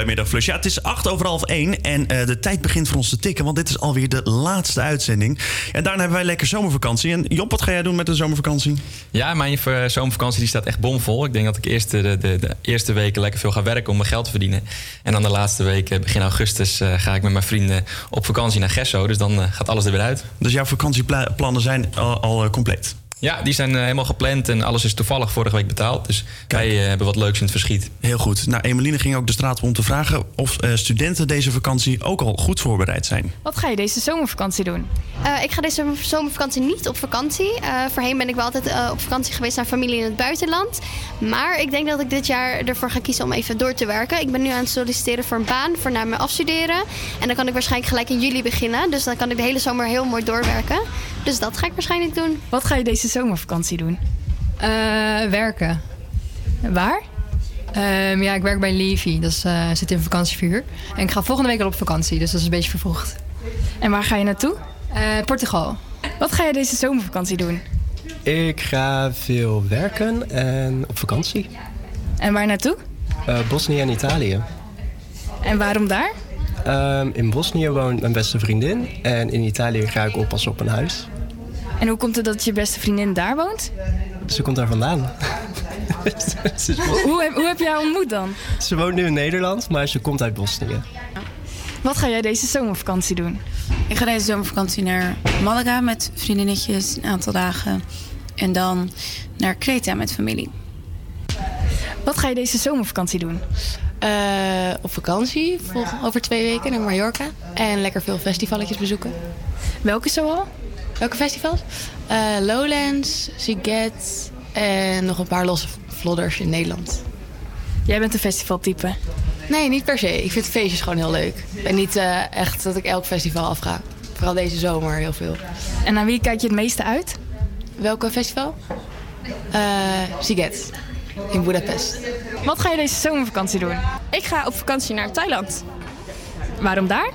Speaker 7: Middagflush. Ja, het is acht over half één en eh, de tijd begint voor ons te tikken... want dit is alweer de laatste uitzending. En daarna hebben wij lekker zomervakantie. En Job, wat ga jij doen met de zomervakantie?
Speaker 8: Ja, mijn eh, zomervakantie die staat echt bomvol. Ik denk dat ik eerst de, de, de eerste weken lekker veel ga werken om mijn geld te verdienen. En dan de laatste weken, begin augustus, eh, ga ik met mijn vrienden op vakantie naar Gesso. Dus dan eh, gaat alles er weer uit.
Speaker 7: Dus jouw vakantieplannen zijn al, al eh, compleet?
Speaker 8: Ja, die zijn eh, helemaal gepland en alles is toevallig vorige week betaald. Dus wij eh, hebben wat leuks in het verschiet.
Speaker 7: Heel goed. Nou, Emeline ging ook de straat om te vragen... of eh, studenten deze vakantie ook al goed voorbereid zijn.
Speaker 17: Wat ga je deze zomervakantie doen?
Speaker 18: Eh, ik ga deze zomervakantie niet op vakantie. Eh, voorheen ben ik wel altijd eh, op vakantie geweest naar familie in het buitenland. Maar ik denk dat ik dit jaar ervoor ga kiezen om even door te werken. Ik ben nu aan het solliciteren voor een baan, voor na mijn afstuderen. En dan kan ik waarschijnlijk gelijk in juli beginnen. Dus dan kan ik de hele zomer heel mooi doorwerken. Dus dat ga ik waarschijnlijk doen.
Speaker 17: Wat ga je deze zomervakantie doen?
Speaker 19: Eh, werken.
Speaker 17: Waar?
Speaker 19: Ehm, ja, ik werk bij Levi. Dat is, eh, zit in vakantievuur. En ik ga volgende week al op vakantie, dus dat is een beetje vervroegd.
Speaker 17: En waar ga je naartoe?
Speaker 19: Eh, Portugal.
Speaker 17: Wat ga je deze zomervakantie doen?
Speaker 20: Ik ga veel werken en op vakantie.
Speaker 17: En waar naartoe?
Speaker 20: Eh, Bosnië en Italië.
Speaker 17: En waarom daar?
Speaker 20: Ehm, in Bosnië woont mijn beste vriendin en in Italië ga ik oppassen op een huis.
Speaker 17: En hoe komt het dat je beste vriendin daar woont?
Speaker 20: Ze komt daar vandaan.
Speaker 17: Hoe, heb- hoe heb jij haar ontmoet dan?
Speaker 20: Ze woont nu in Nederland, maar ze komt uit Bosnië.
Speaker 17: Wat ga jij deze zomervakantie doen?
Speaker 21: Ik ga deze zomervakantie naar Malaga met vriendinnetjes een aantal dagen.
Speaker 22: En dan naar Kreta met familie.
Speaker 17: Wat ga je deze zomervakantie doen?
Speaker 22: Eh, op vakantie, vol- over twee weken naar Mallorca. En lekker veel festivaletjes bezoeken.
Speaker 17: Welke zoal?
Speaker 22: Welke festivals? Eh, Lowlands, Siget en nog een paar losse vlodders in Nederland.
Speaker 17: Jij bent een festivaltype.
Speaker 22: Nee, niet per se. Ik vind feestjes gewoon heel leuk. En niet eh, echt dat ik elk festival afga. Vooral deze zomer heel veel.
Speaker 17: En naar wie kijk je het meeste uit?
Speaker 22: Welke festival? Eh Siget in Budapest.
Speaker 17: Wat ga je deze zomervakantie doen?
Speaker 23: Ik ga op vakantie naar Thailand.
Speaker 17: Waarom daar?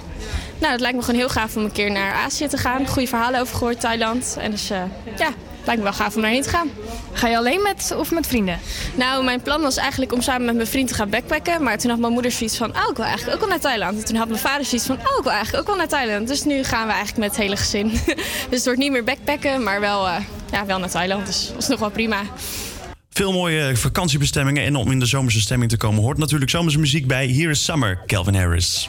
Speaker 23: Nou, het lijkt me gewoon heel gaaf om een keer naar Azië te gaan. Goede verhalen over gehoord, Thailand. En dus eh, ja, het lijkt me wel gaaf om daarheen te gaan.
Speaker 17: Ga je alleen met of met vrienden?
Speaker 23: Nou, mijn plan was eigenlijk om samen met mijn vriend te gaan backpacken. Maar toen had mijn moeder zoiets van, oh, ik wil eigenlijk ook wel naar Thailand. En toen had mijn vader zoiets van, oh, ik wil eigenlijk ook wel naar Thailand. Dus nu gaan we eigenlijk met het hele gezin. dus het wordt niet meer backpacken, maar wel, eh, ja, wel naar Thailand. Dus dat is nog wel prima.
Speaker 7: Veel mooie vakantiebestemmingen. En om in de zomerse stemming te komen hoort natuurlijk zomerse muziek bij Here is Summer, Calvin Harris.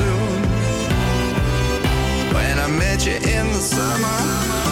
Speaker 21: When I met you in the
Speaker 7: summer.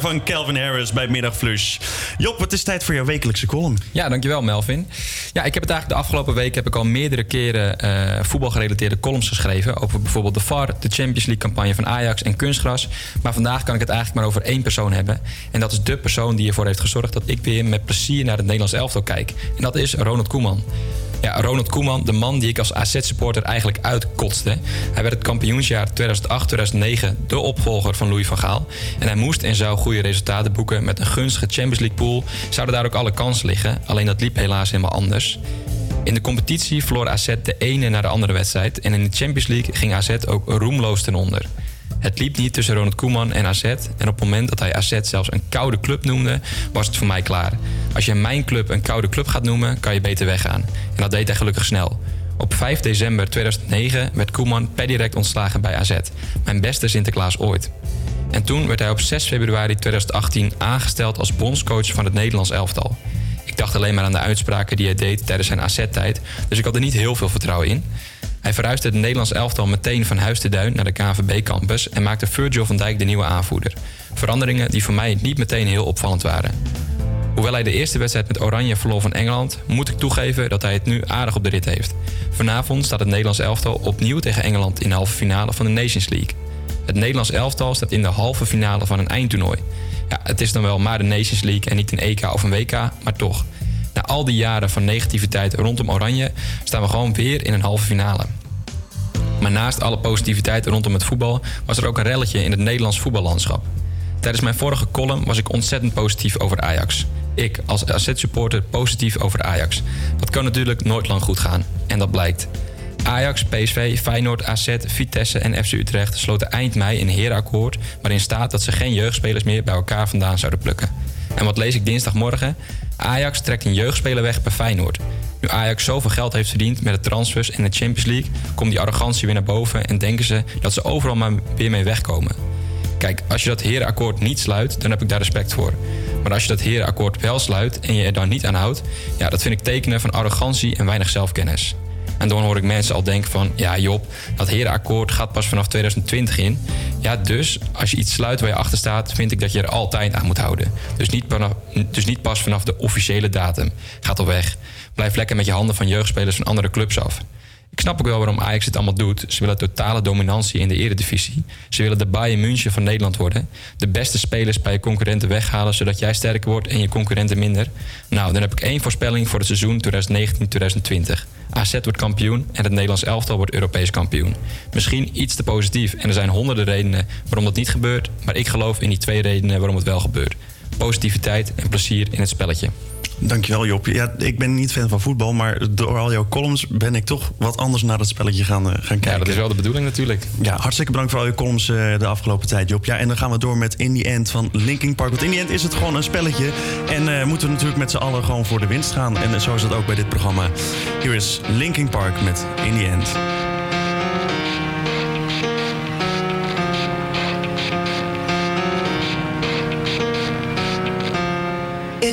Speaker 7: Van Calvin Harris bij Middagflush. Job, het is tijd voor jouw wekelijkse column.
Speaker 8: Ja, dankjewel Melvin. Ja, ik heb het eigenlijk de afgelopen week heb ik al meerdere keren eh, voetbalgerelateerde columns geschreven. Over bijvoorbeeld de VAR, de Champions League campagne van Ajax en kunstgras. Maar vandaag kan ik het eigenlijk maar over één persoon hebben. En dat is de persoon die ervoor heeft gezorgd dat ik weer met plezier naar het Nederlands elftal kijk. En dat is Ronald Koeman. Ja, Ronald Koeman, de man die ik als AZ-supporter eigenlijk uitkotste. Hij werd het kampioensjaar 2008-2009 de opvolger van Louis van Gaal. En hij moest en zou goede resultaten boeken met een gunstige Champions League pool. Zouden daar ook alle kansen liggen, alleen dat liep helaas helemaal anders. In de competitie verloor AZ de ene naar de andere wedstrijd. En in de Champions League ging AZ ook roemloos ten onder. Het liep niet tussen Ronald Koeman en AZ. En op het moment dat hij AZ zelfs een koude club noemde, was het voor mij klaar. Als je mijn club een koude club gaat noemen, kan je beter weggaan. En dat deed hij gelukkig snel. Op 5 december 2009 werd Koeman per direct ontslagen bij AZ. Mijn beste Sinterklaas ooit. En toen werd hij op 6 februari 2018 aangesteld als bondscoach van het Nederlands elftal. Ik dacht alleen maar aan de uitspraken die hij deed tijdens zijn AZ-tijd, dus ik had er niet heel veel vertrouwen in. Hij verhuisde het Nederlands elftal meteen van huis te duin naar de KNVB-campus en maakte Virgil van Dijk de nieuwe aanvoerder. Veranderingen die voor mij niet meteen heel opvallend waren. Hoewel hij de eerste wedstrijd met Oranje verloor van Engeland, moet ik toegeven dat hij het nu aardig op de rit heeft. Vanavond staat het Nederlands elftal opnieuw tegen Engeland in de halve finale van de Nations League. Het Nederlands elftal staat in de halve finale van een eindtoernooi. Ja, het is dan wel maar de Nations League en niet een EK of een WK, maar toch. Na al die jaren van negativiteit rondom Oranje staan we gewoon weer in een halve finale. Maar naast alle positiviteit rondom het voetbal was er ook een relletje in het Nederlands voetballandschap. Tijdens mijn vorige column was ik ontzettend positief over Ajax. Ik als AZ-supporter positief over Ajax. Dat kan natuurlijk nooit lang goed gaan. En dat blijkt. Ajax, PSV, Feyenoord, AZ, Vitesse en FC Utrecht sloten eind mei een herenakkoord... waarin staat dat ze geen jeugdspelers meer bij elkaar vandaan zouden plukken. En wat lees ik dinsdagmorgen? Ajax trekt een jeugdspeler weg bij Feyenoord. Nu Ajax zoveel geld heeft verdiend met de transfers en de Champions League... komt die arrogantie weer naar boven en denken ze dat ze overal maar weer mee wegkomen. Kijk, als je dat herenakkoord niet sluit, dan heb ik daar respect voor. Maar als je dat herenakkoord wel sluit en je er dan niet aan houdt... ja, dat vind ik tekenen van arrogantie en weinig zelfkennis. En dan hoor ik mensen al denken van... ja Job, dat herenakkoord gaat pas vanaf 2020 in. Ja, dus als je iets sluit waar je achter staat... vind ik dat je er altijd aan moet houden. Dus niet, dus niet pas vanaf de officiële datum. Gaat al weg. Blijf lekker met je handen van jeugdspelers van andere clubs af. Ik snap ook wel waarom Ajax dit allemaal doet. Ze willen totale dominantie in de eredivisie. Ze willen de Bayern München van Nederland worden. De beste spelers bij je concurrenten weghalen... zodat jij sterker wordt en je concurrenten minder. Nou, dan heb ik één voorspelling voor het seizoen 2019-2020. AZ wordt kampioen en het Nederlands elftal wordt Europees kampioen. Misschien iets te positief en er zijn honderden redenen waarom dat niet gebeurt... maar ik geloof in die twee redenen waarom het wel gebeurt. Positiviteit en plezier in het spelletje.
Speaker 7: Dankjewel Job. Ja, ik ben niet fan van voetbal, maar door al jouw columns ben ik toch wat anders naar het spelletje gaan, eh, gaan kijken.
Speaker 8: Ja, dat is wel de bedoeling natuurlijk.
Speaker 7: Ja, hartstikke bedankt voor al je columns eh, de afgelopen tijd, Job. Ja, en dan gaan we door met In The End van Linkin Park. Want In The End is het gewoon een spelletje. En eh, moeten we natuurlijk met z'n allen gewoon voor de winst gaan. En zo is dat ook bij dit programma. Hier is Linkin Park met In The End.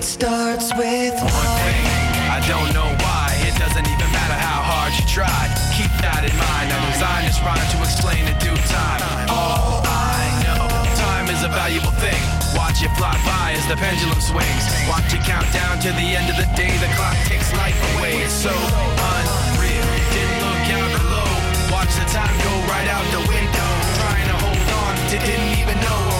Speaker 15: It starts with
Speaker 24: One thing, I don't know why. It doesn't even matter how hard you try. Keep that in mind. I'm designed this rhyme to explain in due time. All I know, time is a valuable thing. Watch it fly by as the pendulum swings. Watch it count down to the end of the day. The clock takes life away. It's so unreal. Didn't look out below. Watch the time go right out the window. Trying to hold on to didn't even know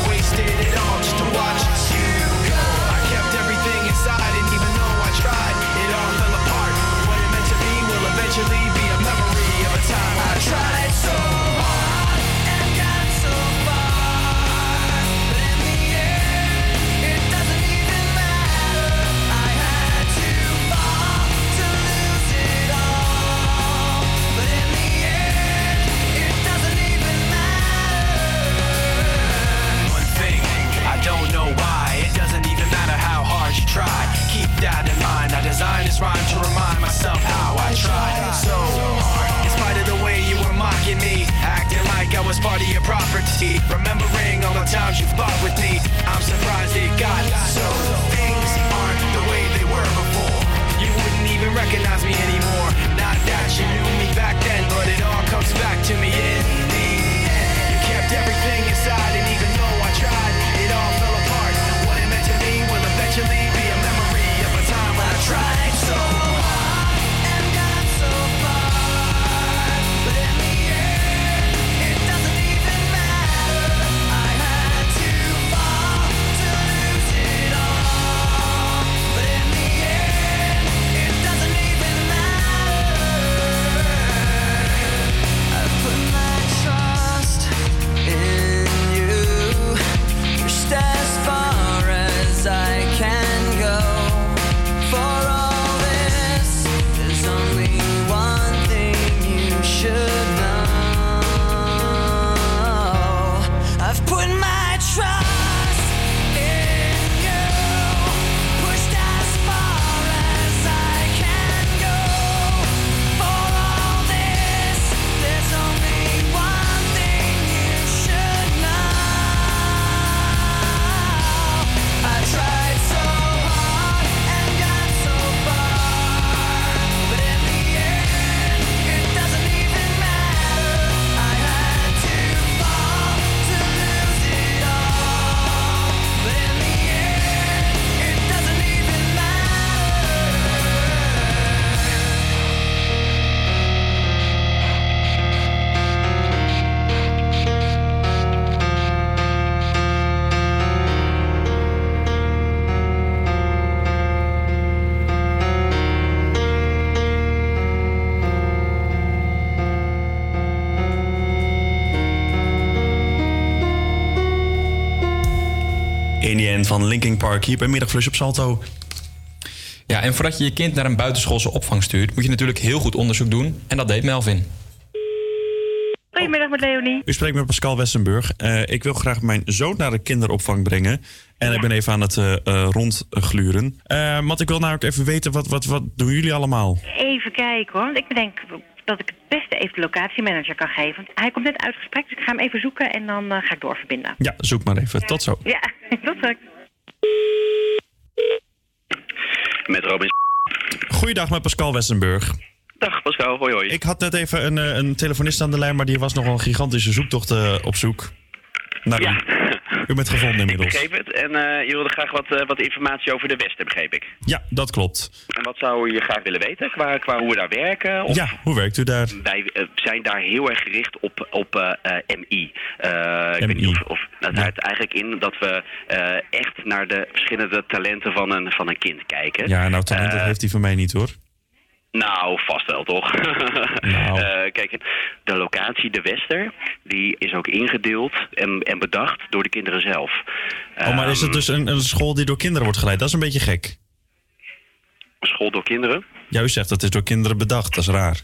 Speaker 7: van Linkin Park hier bij Middagflush op Salto.
Speaker 8: Ja, en voordat je je kind naar een buitenschoolse opvang stuurt, moet je natuurlijk heel goed onderzoek doen. En dat deed Melvin.
Speaker 25: Goedemiddag met Leonie.
Speaker 7: U spreekt met Pascal Westenburg. Eh, ik wil graag mijn zoon naar de kinderopvang brengen. En ik ben even aan het eh, eh, rondgluren. Eh, want ik wil namelijk even weten, wat, wat, wat doen jullie allemaal?
Speaker 25: Even kijken hoor, want ik bedenk dat ik het beste even de locatiemanager kan geven. Want hij komt net uit gesprek, dus ik ga hem even zoeken en dan ga ik doorverbinden.
Speaker 7: Ja, zoek maar even. Tot zo.
Speaker 25: Ja, tot straks.
Speaker 26: Met Robin.
Speaker 7: Goeiedag met Pascal Westenburg.
Speaker 26: Dag Pascal, hoi hoi.
Speaker 7: Ik had net even een, eh, een telefonist aan de lijn, maar die was nog een gigantische zoektocht eh, op zoek. Naar u. U bent gevonden
Speaker 26: Ik
Speaker 7: inmiddels.
Speaker 26: begreep het. En eh, je wilde graag wat, eh, wat informatie over de Westen, begreep ik.
Speaker 7: Ja, dat klopt.
Speaker 26: En wat zou je graag willen weten qua, qua hoe we daar werken? Of
Speaker 7: Ja, hoe werkt u daar?
Speaker 26: Wij eh, zijn daar heel erg gericht op, op MI. Eh, ik weet niet of, of dat houdt eigenlijk in dat we echt naar de verschillende talenten van een, van een kind kijken.
Speaker 7: Ja, nou talent dat
Speaker 26: Eh,
Speaker 7: heeft hij van mij niet hoor.
Speaker 26: Nou, vast wel toch?
Speaker 7: Nou.
Speaker 26: Eh, kijk, de locatie, de Wester, die is ook ingedeeld en, en bedacht door de kinderen zelf.
Speaker 7: Oh, maar is het
Speaker 26: Ehm,
Speaker 7: dus een, een school die door kinderen wordt geleid? Dat is een beetje gek.
Speaker 26: School door kinderen?
Speaker 7: Ja, u zegt dat is door kinderen bedacht. Dat is raar.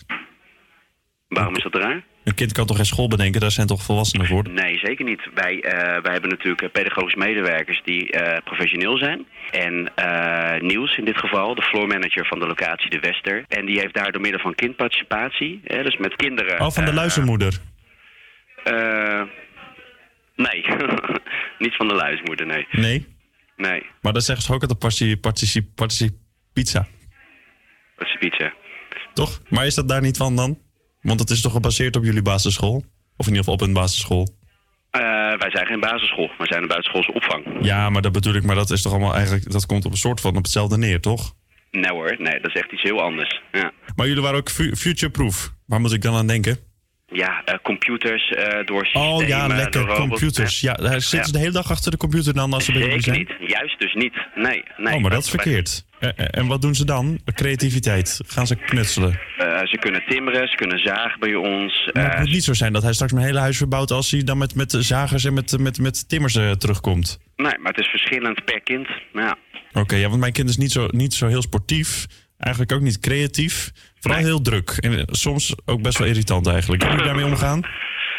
Speaker 26: Waarom is dat raar?
Speaker 7: Een kind kan toch geen school bedenken? Daar zijn toch volwassenen voor?
Speaker 26: Nee, zeker niet. Wij, eh, wij hebben natuurlijk eh, pedagogische medewerkers die eh, professioneel zijn. En eh, Niels in dit geval, de floor manager van de locatie De Wester. En die heeft daar door middel van kindparticipatie, hè, dus met kinderen...
Speaker 7: Oh, van de luizenmoeder.
Speaker 26: nee, niet van de luismoeder, nee.
Speaker 7: Nee?
Speaker 26: Nee,
Speaker 7: Maar dan zeggen ze ook altijd partici, partici, partici pizza.
Speaker 26: is pizza.
Speaker 7: Toch? Maar is dat daar niet van dan? Want het is toch gebaseerd op jullie basisschool? Of in ieder geval op een basisschool?
Speaker 26: Eh, wij zijn geen basisschool, wij zijn een buitenschoolse opvang.
Speaker 7: Ja, maar dat bedoel ik. Maar dat is toch allemaal eigenlijk... Dat komt op een soort van op hetzelfde neer, toch?
Speaker 26: Nee hoor, nee, dat is echt iets heel anders. Ja,
Speaker 7: Maar jullie waren ook fu- future-proof. Waar moet ik dan aan denken?
Speaker 26: Ja eh, computers eh, door systemen,
Speaker 7: Oh ja, lekker. Computers. Ja, daar zitten ze de hele dag achter de computer dan als ze bij jullie zijn?
Speaker 26: niet, juist dus niet. Nee, nee.
Speaker 7: oh, maar dat is verkeerd. Eh, En wat doen ze dan? Creativiteit. Gaan ze knutselen?
Speaker 26: Ze kunnen timmeren, ze kunnen zagen bij ons.
Speaker 7: Maar het moet niet zo zijn dat hij straks mijn hele huis verbouwt... als hij dan met, met zagers en met, met, met timmers terugkomt.
Speaker 26: nee, maar het is verschillend per kind. Ja.
Speaker 7: Oké, ja, want mijn kind is niet zo, niet zo heel sportief. Eigenlijk ook niet creatief. Vooral heel druk. En soms ook best wel irritant eigenlijk. Kun je daarmee omgaan?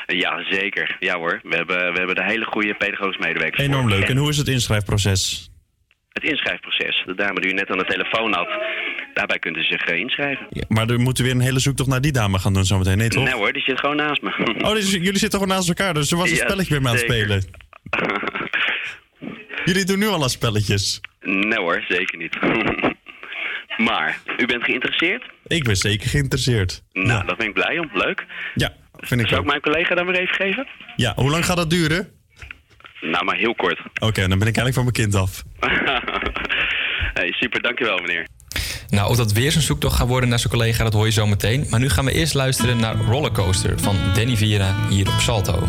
Speaker 26: ja, zeker. Ja hoor, we hebben, we hebben de hele goede pedagogische medewerkers.
Speaker 7: Enorm leuk. En hoe is het inschrijfproces?
Speaker 26: Het inschrijfproces. De dame die u net aan de telefoon had, daarbij kunt u zich eh, inschrijven.
Speaker 7: Ja, maar dan moeten we weer een hele zoektocht naar die dame gaan doen zometeen. Nee, toch?
Speaker 26: Nee hoor, die zit gewoon naast me.
Speaker 7: Oh, dus jullie zitten gewoon naast elkaar. Dus er was een
Speaker 26: Ja,
Speaker 7: spelletje met me aan het spelen. jullie doen nu al aan spelletjes.
Speaker 26: Nee hoor, zeker niet. maar, u bent geïnteresseerd?
Speaker 7: Ik ben zeker geïnteresseerd.
Speaker 26: Nou, daar ben ik blij om. Leuk.
Speaker 7: Ja, vind ik
Speaker 26: Zou
Speaker 7: ook.
Speaker 26: ik mijn collega dan weer even geven?
Speaker 7: Ja, hoe lang gaat dat duren?
Speaker 26: Nou, maar heel kort.
Speaker 7: Oké, dan ben ik eigenlijk van mijn kind af.
Speaker 26: hey, super, dankjewel meneer.
Speaker 8: Nou, of dat weer zo'n zoektocht gaat worden naar zijn collega, dat hoor je zo meteen. Maar nu gaan we eerst luisteren naar Rollercoaster van Danny Vira hier op Salto.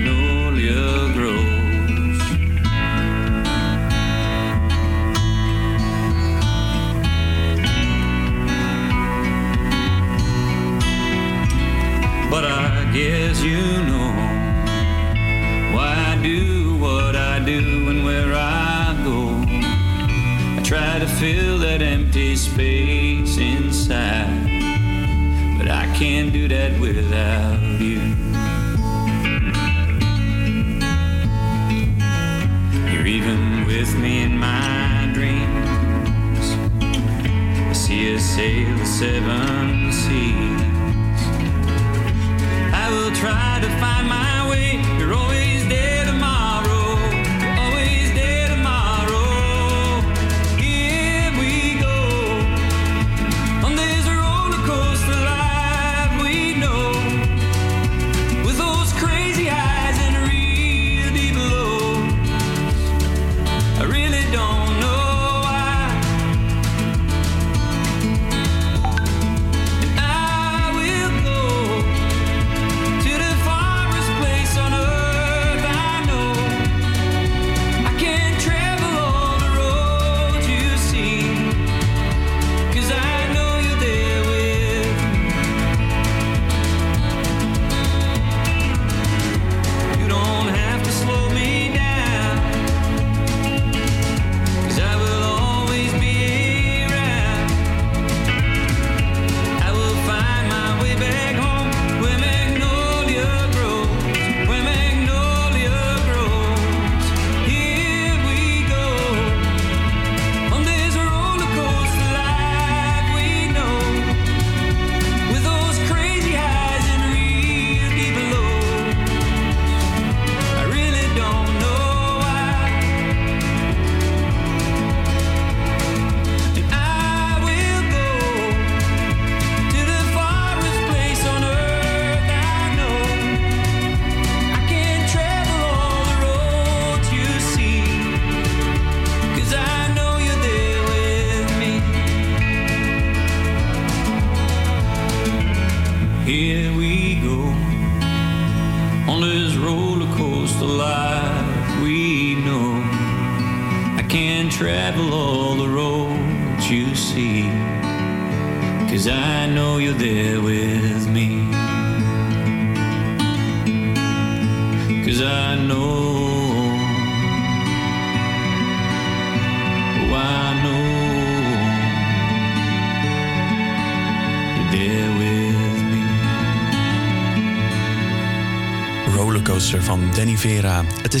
Speaker 27: can't do that without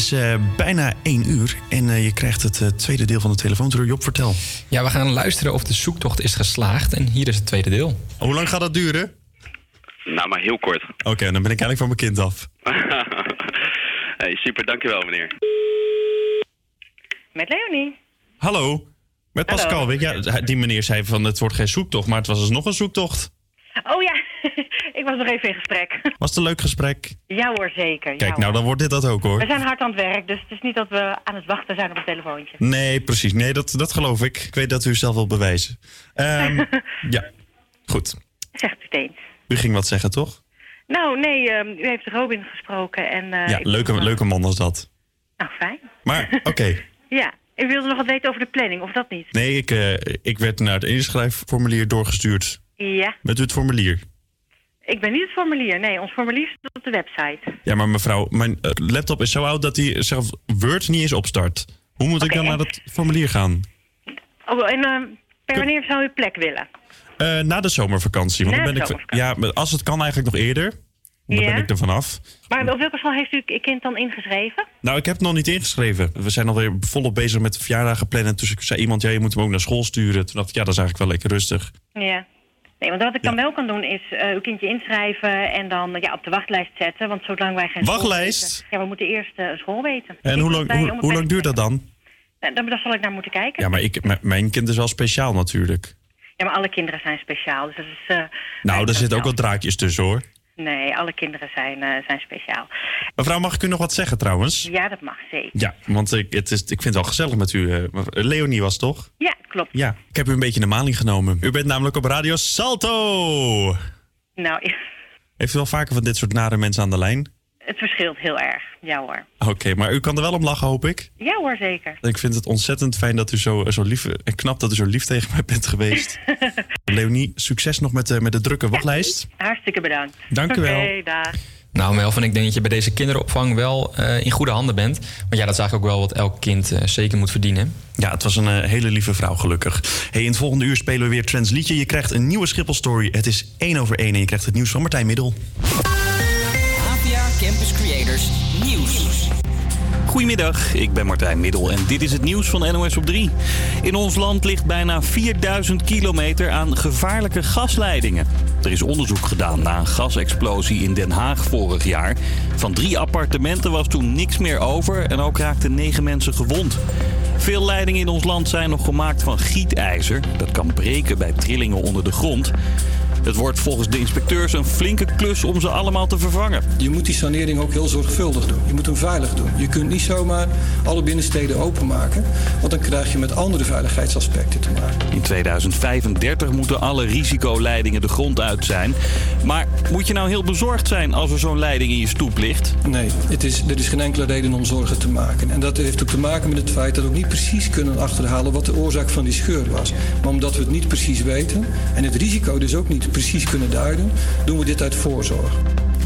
Speaker 7: is eh, bijna één uur en eh, je krijgt het eh, tweede deel van de telefoontour. Job, vertel.
Speaker 8: Ja, we gaan luisteren of de zoektocht is geslaagd. En hier is het tweede deel.
Speaker 7: Hoe lang gaat dat duren?
Speaker 26: Nou, maar heel kort.
Speaker 7: Oké, dan ben ik eigenlijk van mijn kind af.
Speaker 26: hey, super, dankjewel meneer.
Speaker 25: Met Leonie.
Speaker 7: Hallo, met. Pascal. Weet je, ja, die meneer zei van het wordt geen zoektocht, maar het was alsnog een zoektocht.
Speaker 25: Ik was nog even in gesprek.
Speaker 7: Was het een leuk gesprek?
Speaker 25: Ja hoor, zeker.
Speaker 7: Kijk,
Speaker 25: ja,
Speaker 7: nou dan wordt dit dat ook hoor.
Speaker 25: We zijn hard aan het werk, dus het is niet dat we aan het wachten zijn op een telefoontje.
Speaker 7: Nee, precies. Nee, dat, dat geloof ik. Ik weet dat u zelf wil bewijzen. Ehm, ja, goed.
Speaker 25: Zegt u het eens.
Speaker 7: U ging wat zeggen, toch?
Speaker 25: Nou, nee, ehm, u heeft Robin gesproken en... eh,
Speaker 7: ja,
Speaker 25: ik-
Speaker 7: leuke, leuke man was dat.
Speaker 25: Nou, fijn.
Speaker 7: Maar oké.
Speaker 25: Ja, u wilde nog wat weten over de planning, of dat niet?
Speaker 7: Nee, ik, eh, ik werd naar het inschrijfformulier doorgestuurd.
Speaker 25: Ja,
Speaker 7: Met u het formulier.
Speaker 25: Ik ben niet het formulier. Nee, ons formulier staat op de website.
Speaker 7: Ja, maar mevrouw, mijn eh, laptop is zo oud dat hij zelf Word niet eens opstart. Hoe moet ik dan naar dat formulier gaan?
Speaker 25: Oh, en ehm, per wanneer zou u plek willen?
Speaker 7: Eh, na de zomervakantie. Want
Speaker 25: Na
Speaker 7: dan
Speaker 25: de
Speaker 7: ben ik, ja, als het kan eigenlijk nog eerder. Dan
Speaker 25: Ja?
Speaker 7: ben ik er vanaf.
Speaker 25: Maar op welke school heeft u uw kind dan ingeschreven?
Speaker 7: Nou, ik heb het nog niet ingeschreven. We zijn alweer volop bezig met verjaardagen plannen. Toen zei iemand, ja, je moet hem ook naar school sturen. Toen dacht ik, ja, dat is eigenlijk wel lekker rustig.
Speaker 25: Ja. Nee, want wat ik dan wel kan doen is eh, uw kindje inschrijven en dan ja, op de wachtlijst zetten. Want zolang wij geen
Speaker 7: Wachtlijst?
Speaker 25: weten- Ja, we moeten eerst eh, een school weten.
Speaker 7: En hoe lang, hoe, lang duurt dat dan?
Speaker 25: Nou, dan, daar zal ik naar moeten kijken.
Speaker 7: Ja, maar ik, mijn kind is wel speciaal natuurlijk.
Speaker 25: Ja, maar alle kinderen zijn speciaal. Dus dat is, eh,
Speaker 7: Nou, daar zitten ook wel draadjes tussen hoor.
Speaker 25: Nee, alle kinderen zijn, eh, zijn speciaal.
Speaker 7: Mevrouw, mag ik u nog wat zeggen trouwens?
Speaker 25: Ja, dat mag zeker.
Speaker 7: Ja, want ik, het is, ik vind het wel gezellig met u. eh, Leonie was toch?
Speaker 25: Ja, klopt.
Speaker 7: Ja, ik heb u een beetje in de maling genomen. U bent namelijk op Radio Salto.
Speaker 25: Nou,
Speaker 7: Heeft u wel vaker van dit soort nare mensen aan de lijn?
Speaker 25: Het verschilt heel erg. Ja hoor.
Speaker 7: Oké, maar u kan er wel om lachen, hoop ik.
Speaker 25: Ja hoor, zeker.
Speaker 7: Ik vind het ontzettend fijn dat u zo, zo lief en knap dat u zo lief tegen mij bent geweest. Leonie, succes nog met, de met de drukke wachtlijst.
Speaker 25: Hartstikke bedankt.
Speaker 7: Dank u wel.
Speaker 25: Oké, dag.
Speaker 8: Nou, Melvin, ik denk dat je bij deze kinderopvang wel eh, in goede handen bent. Want ja, dat is eigenlijk ook wel wat elk kind eh, zeker moet verdienen.
Speaker 28: Ja, het was een eh, hele lieve vrouw, gelukkig. Hey, in het volgende uur spelen we weer Trends Liedje. Je krijgt een nieuwe Schiphol Story. Het is 1 over 1 en je krijgt het nieuws van Martijn Middel.
Speaker 29: Campus Creators Nieuws.
Speaker 1: Goedemiddag, ik ben Martijn Middel en dit is het nieuws van NOS op 3. In ons land ligt bijna 4000 kilometer aan gevaarlijke gasleidingen. Er is onderzoek gedaan na een gasexplosie in Den Haag vorig jaar. Van drie appartementen was toen niks meer over en ook raakten negen mensen gewond. Veel leidingen in ons land zijn nog gemaakt van gietijzer. Dat kan breken bij trillingen onder de grond. Het wordt volgens de inspecteurs een flinke klus om ze allemaal te vervangen.
Speaker 2: Je moet die sanering ook heel zorgvuldig doen. Je moet hem veilig doen. Je kunt niet zomaar alle binnensteden openmaken, want dan krijg je met andere veiligheidsaspecten te maken.
Speaker 1: In 2035 moeten alle risicoleidingen de grond uit zijn. Maar moet je nou heel bezorgd zijn als er zo'n leiding in je stoep ligt?
Speaker 2: Nee, het is, er is geen enkele reden om zorgen te maken. En dat heeft ook te maken met het feit dat we ook niet precies kunnen achterhalen wat de oorzaak van die scheur was. Maar omdat we het niet precies weten en het risico dus ook niet precies kunnen duiden, doen we dit uit voorzorg.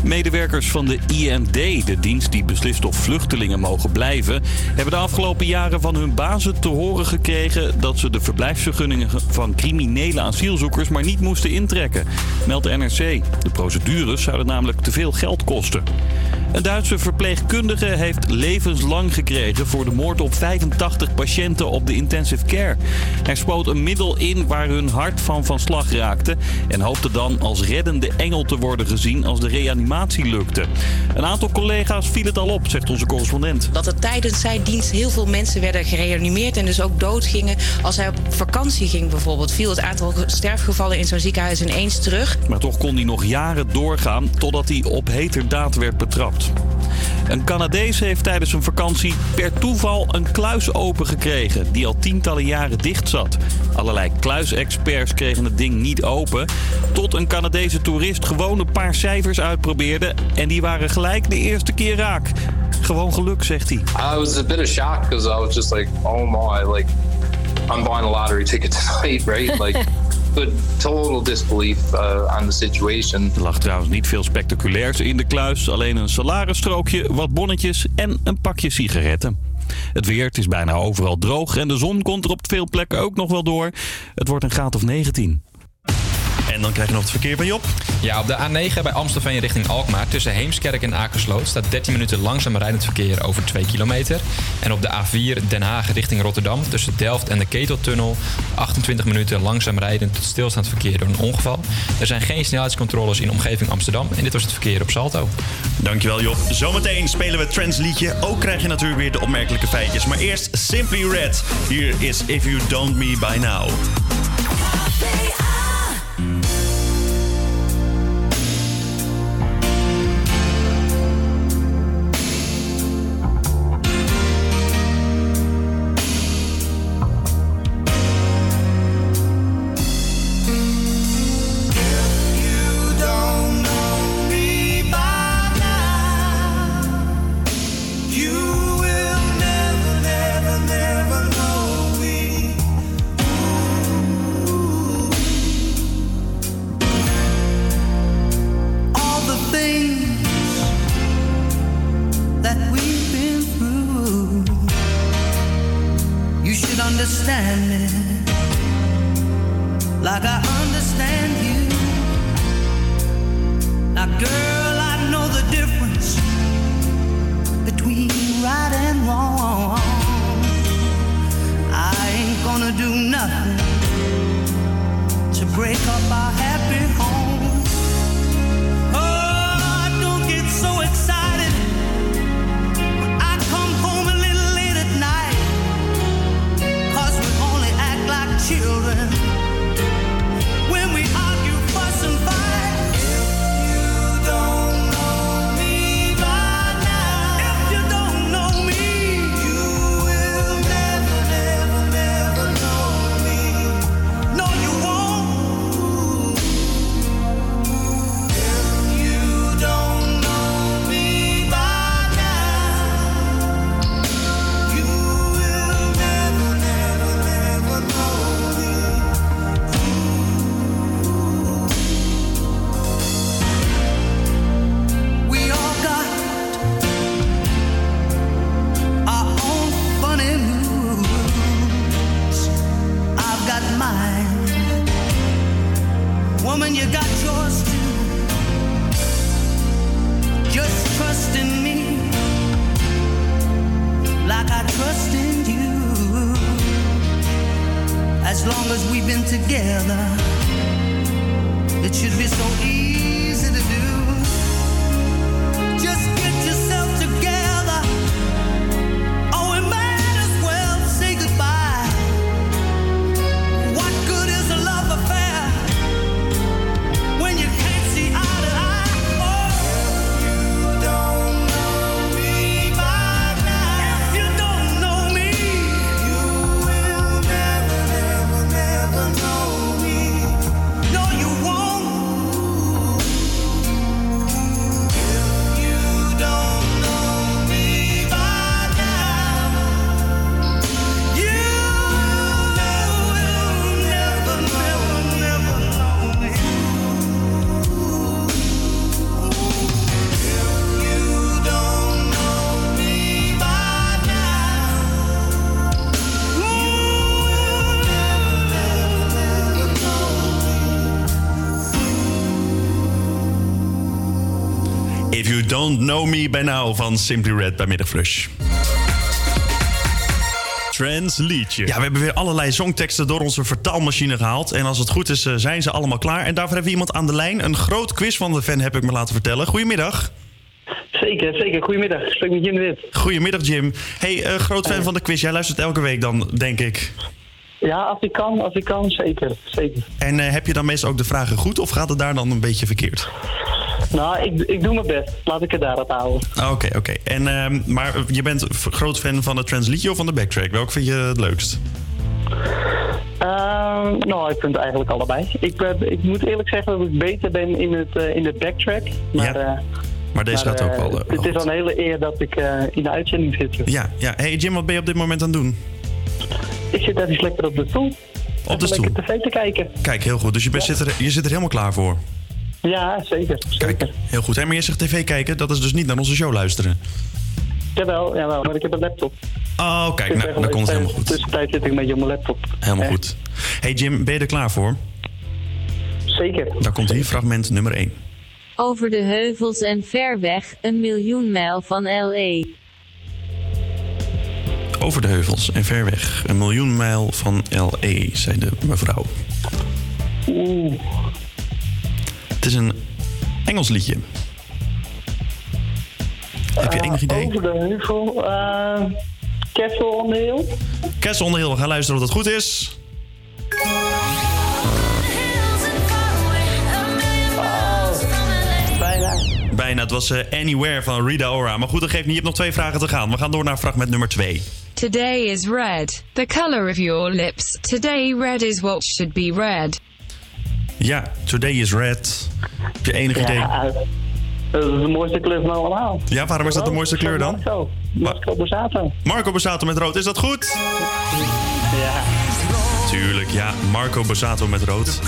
Speaker 1: Medewerkers van de IND, de dienst die beslist of vluchtelingen mogen blijven, hebben de afgelopen jaren van hun bazen te horen gekregen dat ze de verblijfsvergunningen van criminele asielzoekers maar niet moesten intrekken, meldt NRC. De procedures zouden namelijk te veel geld kosten. Een Duitse verpleegkundige heeft levenslang gekregen voor de moord op 85 patiënten op de intensive care. Hij spoot een middel in waar hun hart van van slag raakte en hoopte dan als reddende engel te worden gezien als de reanimatie lukte. Een aantal collega's viel het al op, zegt onze correspondent.
Speaker 22: Dat er tijdens zijn dienst heel veel mensen werden gereanimeerd en dus ook doodgingen. Als hij op vakantie ging bijvoorbeeld, viel het aantal sterfgevallen in zo'n ziekenhuis ineens terug.
Speaker 1: Maar toch kon hij nog jaren doorgaan totdat hij op heterdaad werd betrapt. Een Canadees heeft tijdens een vakantie per toeval een kluis opengekregen die al tientallen jaren dicht zat. Allerlei kluisexperts kregen het ding niet open, tot een Canadese toerist gewoon een paar cijfers uitprobeerde en die waren gelijk de eerste keer raak. Gewoon geluk, zegt hij.
Speaker 30: I was a bit of shock because I was just like, oh my, like I'm buying a lottery ticket tonight, right? Like, total disbelief uh, on the situation.
Speaker 1: Er lag trouwens niet veel spectaculairs in de kluis. Alleen een salarisstrookje, wat bonnetjes en een pakje sigaretten. Het weer, het is bijna overal droog en de zon komt er op veel plekken ook nog wel door. Het wordt een graad of 19.
Speaker 28: En dan krijg je nog het verkeer bij Job.
Speaker 8: Ja, op de A9 bij Amstelveen richting Alkmaar tussen Heemskerk en Akersloot staat 13 minuten langzaam rijdend verkeer over 2 kilometer. En op de A4 Den Haag richting Rotterdam tussen Delft en de Keteltunnel 28 minuten langzaam rijdend tot stilstaand verkeer door een ongeval. Er zijn geen snelheidscontroles in omgeving Amsterdam en dit was het verkeer op Salto.
Speaker 28: Dankjewel Job. Zometeen spelen we Trends liedje. Ook krijg je natuurlijk weer de opmerkelijke feitjes. Maar eerst Simply Red. Hier is If You Don't Me By Now.
Speaker 31: Don't Know Me By Now
Speaker 7: van Simply Red bij Middagflush. Trans liedje. Ja, we hebben weer allerlei songteksten door onze vertaalmachine gehaald. En als het goed is, eh, zijn ze allemaal klaar. En daarvoor hebben we iemand aan de lijn. Een groot quiz van de fan heb ik me laten vertellen. Goedemiddag.
Speaker 32: Zeker, zeker. Goedemiddag. Ik spreek met Jim de Wit.
Speaker 7: Goedemiddag, Jim. Hey, eh, groot fan van de quiz. Jij luistert elke week dan, denk ik.
Speaker 32: Ja, als ik kan, als ik kan, zeker. zeker.
Speaker 7: En eh, heb je dan meestal ook de vragen goed of gaat het daar dan een beetje verkeerd?
Speaker 32: Nou, ik, ik doe mijn best. Laat ik het daarop houden.
Speaker 7: Ah, Oké, oké. En ehm, Maar je bent groot fan van het transliedje of van de backtrack? Welk vind je het leukst?
Speaker 32: Ehm, nou, ik vind het eigenlijk allebei. Ik, ben, ik moet eerlijk zeggen dat ik beter ben in het, eh, in de backtrack. Maar, eh,
Speaker 7: Maar deze gaat ook
Speaker 32: eh,
Speaker 7: wel, eh,
Speaker 32: Het is wel een hele eer dat ik eh, in de uitzending zit.
Speaker 7: Ja, ja. Hey Jim, wat ben je op dit moment aan het doen?
Speaker 32: Ik zit even lekker op de stoel.
Speaker 7: Op de stoel?
Speaker 32: lekker tv te kijken.
Speaker 7: Kijk, heel goed. Dus je, bent, zit, er, je zit er helemaal klaar voor.
Speaker 32: Ja, zeker.
Speaker 7: Kijk, heel goed. Hé, maar je zegt tv kijken, dat is dus niet naar onze show luisteren.
Speaker 32: Jawel, jawel, maar ik heb een laptop.
Speaker 7: Oh, kijk, nou, dan komt het helemaal goed.
Speaker 32: Tussentijd zit ik een beetje op mijn laptop.
Speaker 7: Helemaal
Speaker 32: Eh,
Speaker 7: goed. Hey Jim, ben je er klaar voor?
Speaker 32: Zeker.
Speaker 7: Daar komt hier fragment nummer 1.
Speaker 33: Over de heuvels en ver weg, een miljoen mijl van. L.A.
Speaker 7: Over de heuvels en ver weg. Een miljoen mijl van L.E., zei de mevrouw.
Speaker 32: Oeh.
Speaker 7: Het is een Engels liedje. Heb je enig idee?
Speaker 32: Over de heuvel. eh Castle on the Hill.
Speaker 7: Castle on the Hill, we gaan luisteren of dat goed is.
Speaker 32: Bijna.
Speaker 7: Bijna, het was eh, Anywhere van Rita Ora. Maar goed, dat geeft niet. Je hebt nog twee vragen te gaan. We gaan door naar fragment nummer 2.
Speaker 34: Today is red, the color of your lips. Today red is what should be red.
Speaker 7: Ja, Today is Red. Heb je enig idee?
Speaker 32: Ja, dat is de mooiste kleur van allemaal.
Speaker 7: Ja, waarom is dat de mooiste kleur dan?
Speaker 32: Marco. Marco Borsato.
Speaker 7: Marco Borsato met rood, is dat goed?
Speaker 32: Ja.
Speaker 7: Tuurlijk, ja. Marco Borsato met rood.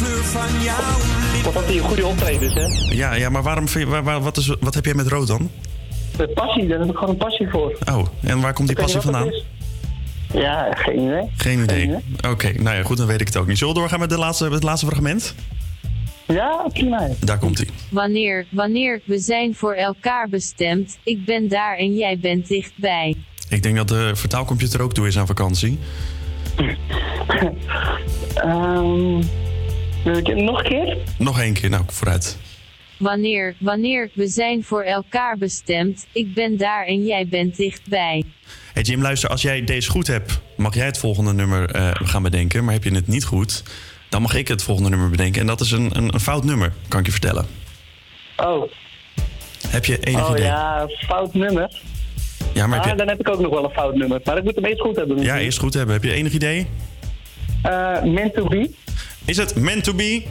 Speaker 32: Wat had hij een goede optredens, hè?
Speaker 7: Ja, ja maar waarom vind je, waar, waar- wat, is, wat heb jij met rood dan?
Speaker 32: De passie, daar heb ik gewoon een passie voor.
Speaker 7: Oh, en waar komt die passie
Speaker 32: wat
Speaker 7: vandaan?
Speaker 32: Ja, geen idee.
Speaker 7: Geen idee. Oké, nou ja, goed, dan weet ik het ook niet. Zullen we doorgaan met, de laatste, met het laatste fragment?
Speaker 32: Ja, prima.
Speaker 7: Daar komt hij.
Speaker 33: Wanneer, wanneer, we zijn voor elkaar bestemd. Ik ben daar en jij bent dichtbij.
Speaker 7: Ik denk dat de vertaalcomputer ook toe is aan vakantie.
Speaker 32: Ehm, wil ik het nog een keer?
Speaker 7: Nog één keer, nou, vooruit.
Speaker 33: Wanneer, wanneer, we zijn voor elkaar bestemd. Ik ben daar en jij bent dichtbij.
Speaker 7: Hey Jim, luister, als jij deze goed hebt, mag jij het volgende nummer eh, gaan bedenken. Maar heb je het niet goed, dan mag ik het volgende nummer bedenken. En dat is een, een, een fout nummer, kan ik je vertellen.
Speaker 32: Oh.
Speaker 7: Heb je enig
Speaker 32: oh
Speaker 7: idee?
Speaker 32: ja, fout nummer.
Speaker 7: Ja, maar heb
Speaker 32: ah,
Speaker 7: je-
Speaker 32: dan heb ik ook nog wel een fout nummer. Maar ik moet hem eerst goed hebben.
Speaker 7: Ja, eerst goed hebben. Heb je enig idee?
Speaker 32: Eh, meant to be.
Speaker 7: Is het meant to be?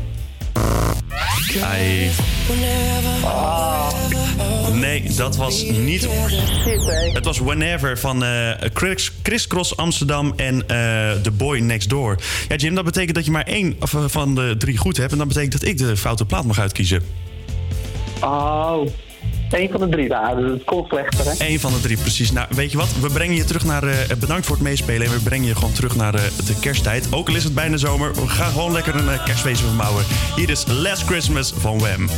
Speaker 7: Ai. Nee, dat was niet. Het was Whenever van eh Chris, Chris Cross Amsterdam en eh The Boy Next Door. Ja, Jim, dat betekent dat je maar één eh, van de drie goed hebt. En dat betekent dat ik de foute plaat mag uitkiezen.
Speaker 32: Oh. Eén van de drie, nou, het kon slechter, hè?
Speaker 35: Eén van de drie, precies. Nou, weet je wat? We brengen je terug naar... eh, bedankt voor het meespelen. En we brengen je gewoon terug naar eh, de kersttijd. Ook al is het bijna zomer. We gaan gewoon lekker een uh, kerstfeest verbouwen. Hier is Last Christmas van Wham.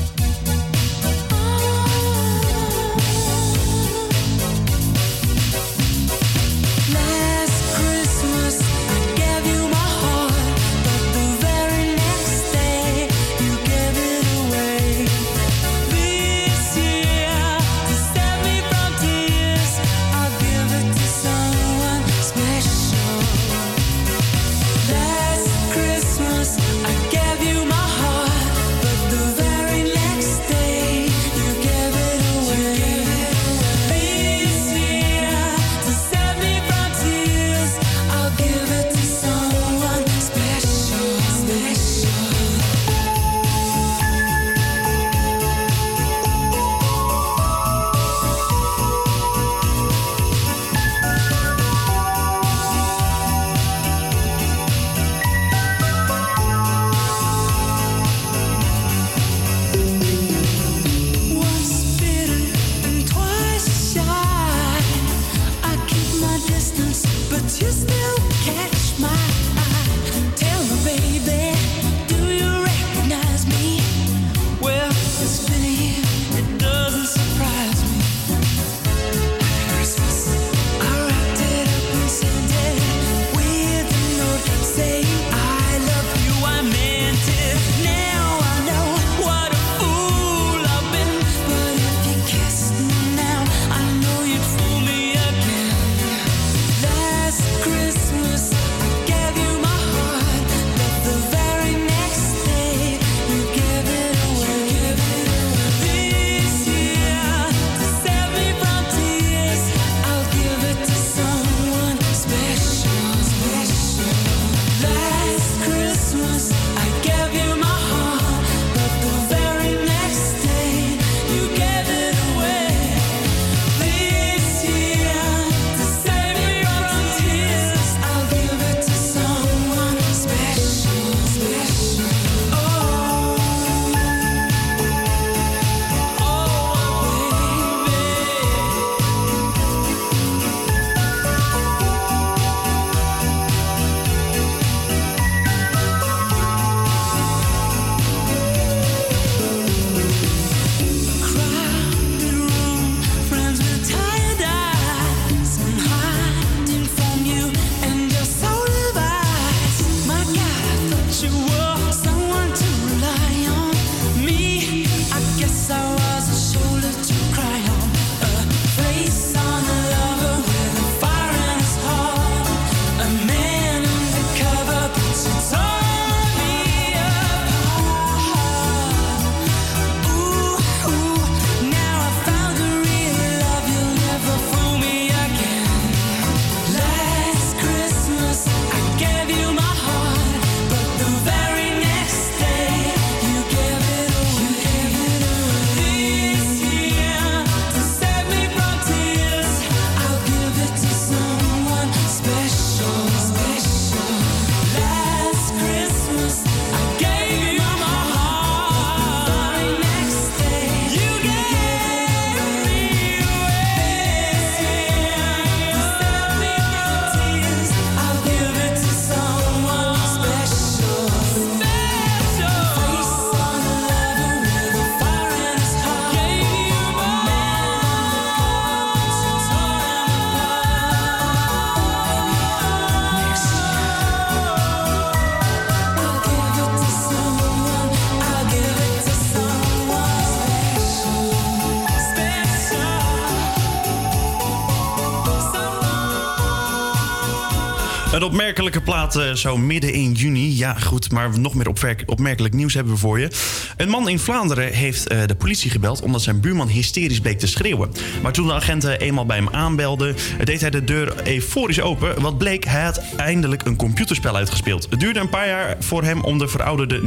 Speaker 35: Plaat eh, zo midden in juni. Ja, goed, maar nog meer opmerkelijk nieuws hebben we voor je. Een man in Vlaanderen heeft eh, de politie gebeld... omdat zijn buurman hysterisch bleek te schreeuwen. Maar toen de agenten eenmaal bij hem aanbelden... deed hij de deur euforisch open. Wat bleek, hij had eindelijk een computerspel uitgespeeld. Het duurde een paar jaar voor hem om de verouderde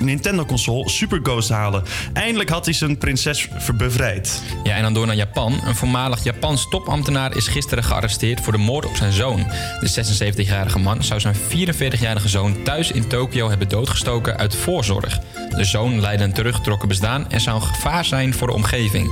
Speaker 35: Nintendo-console Super Ghost te halen. Eindelijk had hij zijn prinses bevrijd.
Speaker 8: Ja, en dan door naar Japan. Een voormalig Japans topambtenaar is gisteren gearresteerd voor de moord op zijn zoon. De 76-jarige man zou zijn 44-jarige zoon thuis in Tokio hebben doodgestoken uit voorzorg. De zoon leidde een teruggetrokken bestaan en zou een gevaar zijn voor de omgeving.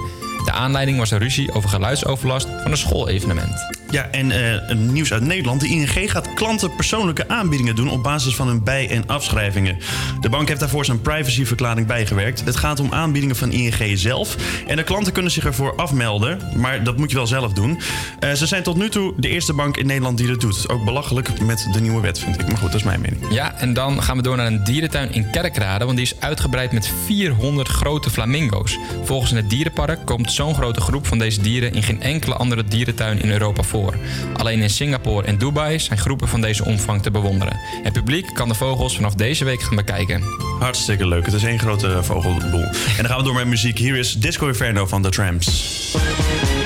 Speaker 8: De aanleiding was een ruzie over geluidsoverlast van een school-evenement.
Speaker 7: Ja, en eh, een nieuws uit Nederland. De ING gaat klanten persoonlijke aanbiedingen doen op basis van hun bij- en afschrijvingen. De bank heeft daarvoor zijn privacyverklaring bijgewerkt. Het gaat om aanbiedingen van ING zelf. En de klanten kunnen zich ervoor afmelden, maar dat moet je wel zelf doen. Eh, ze zijn tot nu toe de eerste bank in Nederland die dat doet. Ook belachelijk met de nieuwe wet, vind ik. Maar goed, dat is mijn mening.
Speaker 8: Ja, en dan gaan we door naar een dierentuin in Kerkrade, want die is uitgebreid met 400 grote flamingo's. Volgens het dierenpark komt zo'n grote groep van deze dieren in geen enkele andere dierentuin in Europa voor. Alleen in Singapore en Dubai zijn groepen van deze omvang te bewonderen. Het publiek kan de vogels vanaf deze week gaan bekijken.
Speaker 7: Hartstikke leuk. Het is één grote vogelboel. En dan gaan we door met muziek. Hier is Disco Inferno van The Tramps.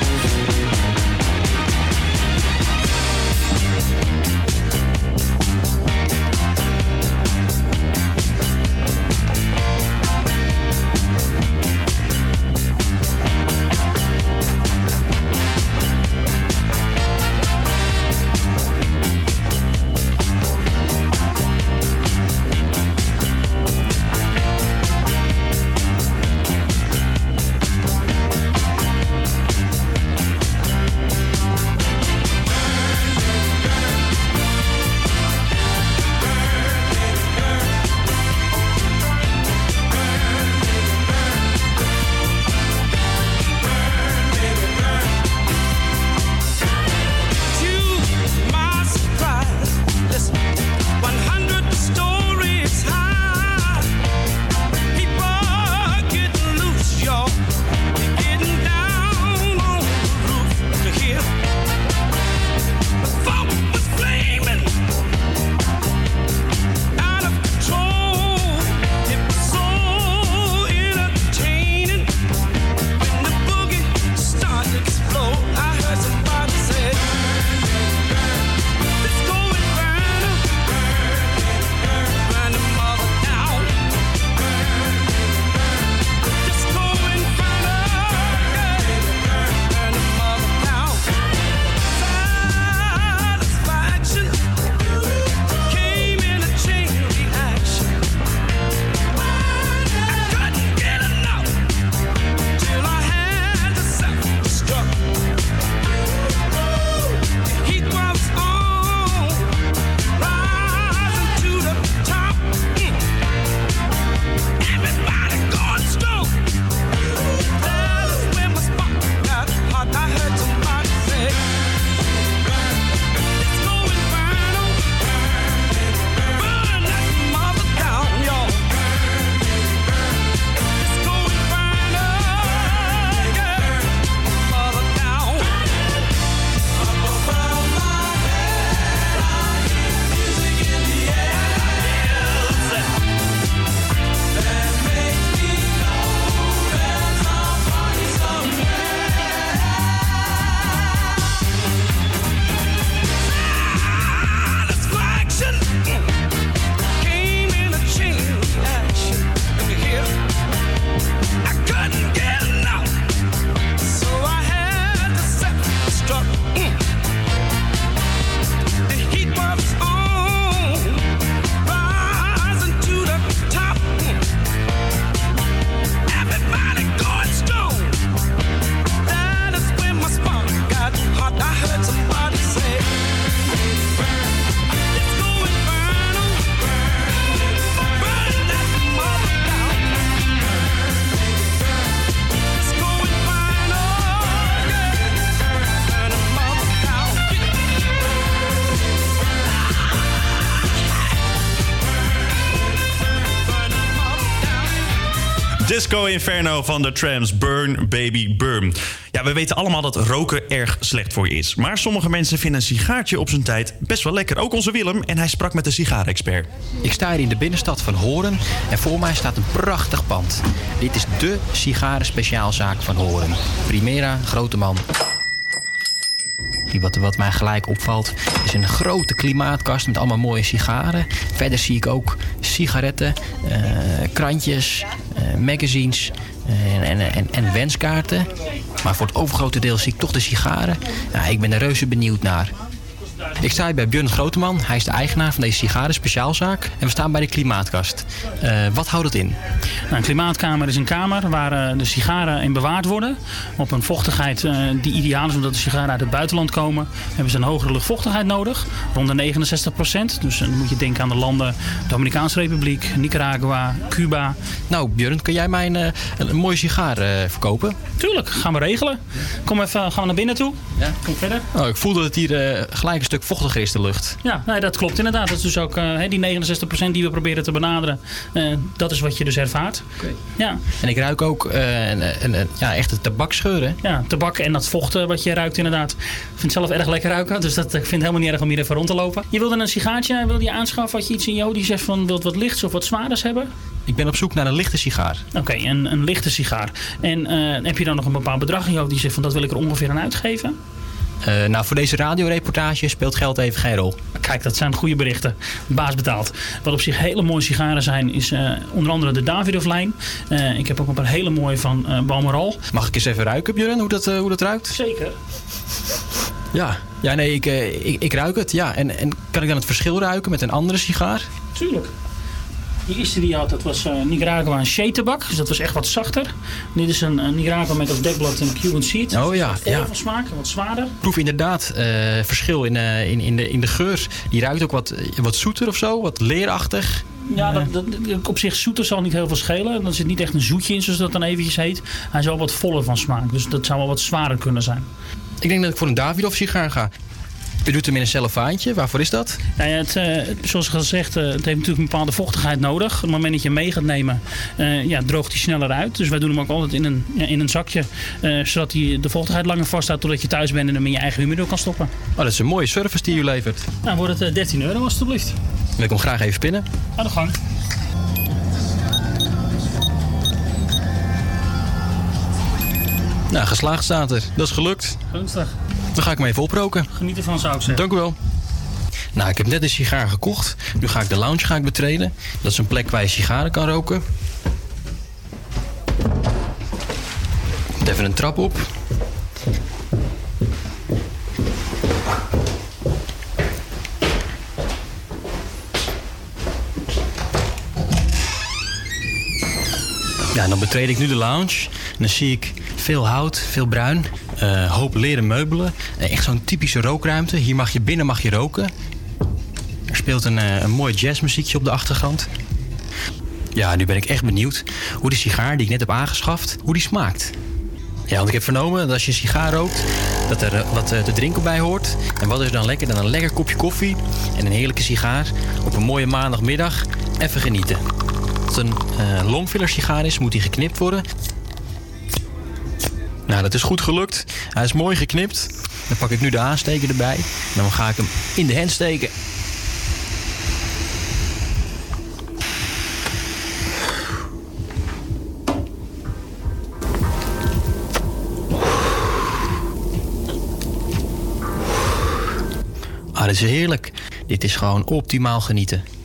Speaker 7: Inferno van de Trams. Burn, baby, burn. Ja, we weten allemaal dat roken erg slecht voor je is. Maar sommige mensen vinden een sigaartje op zijn tijd best wel lekker. Ook onze Willem. En hij sprak met de sigaarexpert.
Speaker 36: Ik sta hier in de binnenstad van Horen en voor mij staat een prachtig pand. Dit is dé sigarenspeciaalzaak van Horen. Primera, grote man. Wat, wat mij gelijk opvalt is een grote klimaatkast met allemaal mooie sigaren. Verder zie ik ook sigaretten, eh, krantjes, magazines eh, en, en, en, en wenskaarten. Maar voor het overgrote deel zie ik toch de sigaren. Ik ben er reuze benieuwd naar. Ik sta hier bij Björn Groteman. Hij is de eigenaar van deze sigaren speciaalzaak. En we staan bij de klimaatkast. Eh, wat houdt het in?
Speaker 37: Nou, een klimaatkamer is een kamer waar eh, de sigaren in bewaard worden. Op een vochtigheid eh, die ideaal is omdat de sigaren uit het buitenland komen. Hebben ze een hogere luchtvochtigheid nodig. Rond de 69 procent. Dus dan moet je denken aan de landen Dominicaanse Republiek, Nicaragua, Cuba.
Speaker 36: Nou Björn, kun jij mij een, een, mooie sigaar eh, verkopen?
Speaker 37: Tuurlijk, gaan we regelen. Kom even, gaan we naar binnen toe.
Speaker 36: Ja.
Speaker 37: Kom verder.
Speaker 36: Oh, ik voel dat het hier gelijk een stuk vochtiger is, de lucht.
Speaker 37: Ja, nee, dat klopt inderdaad. Dat is dus ook eh, hè, die 69% die we proberen te benaderen. eh, dat is wat je dus ervaart. Ja.
Speaker 36: En ik ruik ook eh, een, een, een- ja, echt een tabaksgeur, hè?
Speaker 37: Ja, tabak en dat vocht wat je ruikt inderdaad. Ik vind het zelf erg lekker ruiken, dus dat, ik vind het helemaal niet erg om hier even rond te lopen. Je wilde een sigaartje, wilde je aanschaffen? Had je iets in jou die zegt van wilt wat lichts of wat zwaarders hebben?
Speaker 36: Ik ben op zoek naar een lichte sigaar.
Speaker 37: Oké, een, een lichte sigaar. En eh, heb je dan nog een bepaald bedrag in je hoofd die zegt van dat wil ik er ongeveer aan uitgeven?
Speaker 36: Eh, nou, voor deze radioreportage speelt geld even geen rol.
Speaker 37: Kijk, dat zijn goede berichten. Baas betaalt. Wat op zich hele mooie sigaren zijn, is eh, onder andere de Davidoff-lijn. Eh, ik heb ook een paar hele mooie van eh Balmoral.
Speaker 36: Mag ik eens even ruiken, Björn, hoe dat, hoe dat ruikt?
Speaker 37: Zeker.
Speaker 36: Ja, ja nee, ik, ik, ik ruik het. Ja. En, en kan ik dan het verschil ruiken met een andere sigaar?
Speaker 37: Tuurlijk. Die eerste die je had, dat was eh Nicaragua en shea tabak. Dus dat was echt wat zachter. Dit is een, een Nicaragua met als dekblad een Cuban seed.
Speaker 36: Oh ja, ja.
Speaker 37: van smaak, wat zwaarder.
Speaker 36: Ik proef inderdaad eh, verschil in, eh, in, in, de, in de geur. Die ruikt ook wat, wat zoeter of zo, wat leerachtig.
Speaker 37: Ja, dat, dat- op zich zoeter zal niet heel veel schelen. Er zit niet echt een zoetje in, zoals dat dan eventjes heet. Hij is wel wat voller van smaak. Dus dat zou wel wat zwaarder kunnen zijn.
Speaker 36: Ik denk dat ik voor een Davidoff sigaar ga. Je doet hem in een cellofaantje. Waarvoor is dat?
Speaker 37: Nou ja, het, het- zoals gezegd, eh, het heeft natuurlijk een bepaalde vochtigheid nodig. Op het moment dat je hem mee gaat nemen, eh, ja, droogt hij sneller uit. Dus wij doen hem ook altijd in een, ja, in een zakje. zodat hij de vochtigheid langer vasthoudt totdat je thuis bent en hem in je eigen humidor kan stoppen.
Speaker 36: Oh, dat is een mooie service die u levert.
Speaker 37: Nou, wordt het eh, 13 euro alstublieft.
Speaker 36: Wil ik hem graag even pinnen?
Speaker 37: Aan de gang.
Speaker 36: Nou, geslaagd staat er. Dat is gelukt.
Speaker 37: Gunstig.
Speaker 36: Dan ga ik hem even oproken.
Speaker 37: Geniet ervan zou ik zeggen.
Speaker 36: Dank u wel. Nou, ik heb net een sigaar gekocht. Nu ga ik de lounge ga ik betreden. Dat is een plek waar je sigaren kan roken. Even een trap op. Ja, en dan betreed ik nu de lounge. En dan zie ik veel hout, veel bruin, eh, hoop leren meubelen. Eh, echt zo'n typische rookruimte. Hier mag je binnen mag je roken. Er speelt een, eh, een mooi jazzmuziekje op de achtergrond. Ja, nu ben ik echt benieuwd hoe die sigaar die ik net heb aangeschaft, hoe die smaakt. Ja, want ik heb vernomen dat als je een sigaar rookt, dat er wat te drinken bij hoort. En wat is er dan lekker? Dan een lekker kopje koffie en een heerlijke sigaar op een mooie maandagmiddag. Even genieten. Als het een eh, longfiller sigaar is, moet die geknipt worden. Nou, dat is goed gelukt. Hij is mooi geknipt. Dan pak ik nu de aansteker erbij. Dan ga ik hem in de hand steken. Ah, dit is heerlijk. Dit is gewoon optimaal genieten.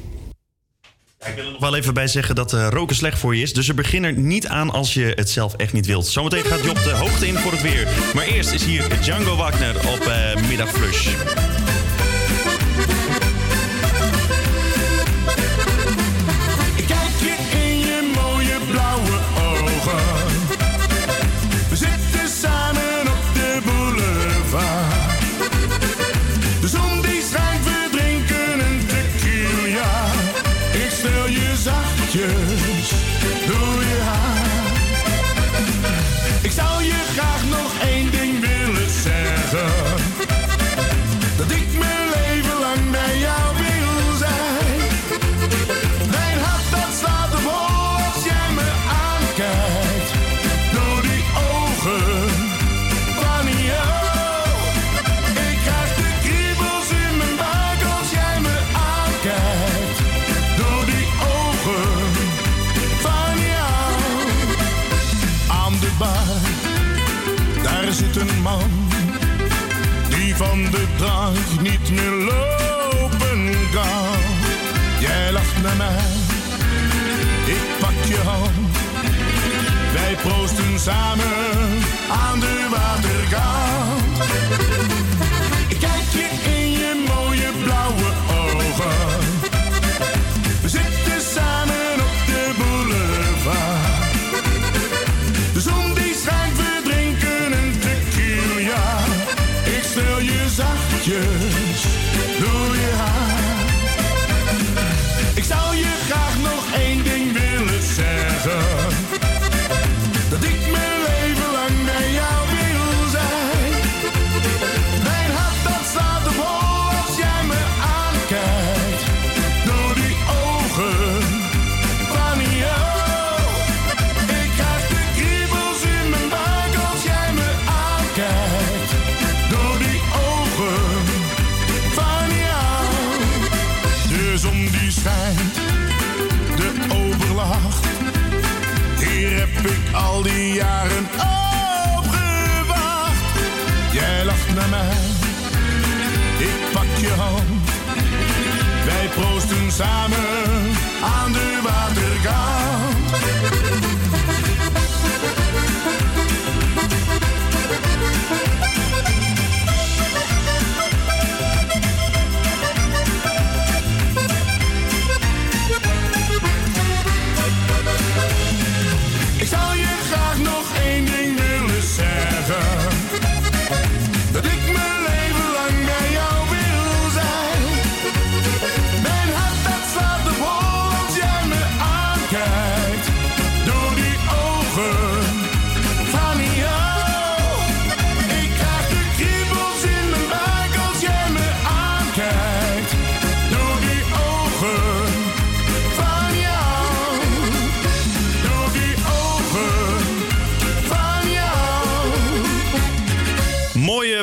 Speaker 7: Ik wil er nog wel even bij zeggen dat eh, roken slecht voor je is. Dus er begin er niet aan als je het zelf echt niet wilt. Zometeen gaat Job de hoogte in voor het weer. Maar eerst is hier Django Wagner op eh Middagflush.
Speaker 21: De niet meer lopen kan. Jij lacht naar mij, ik pak je hand. Wij proosten samen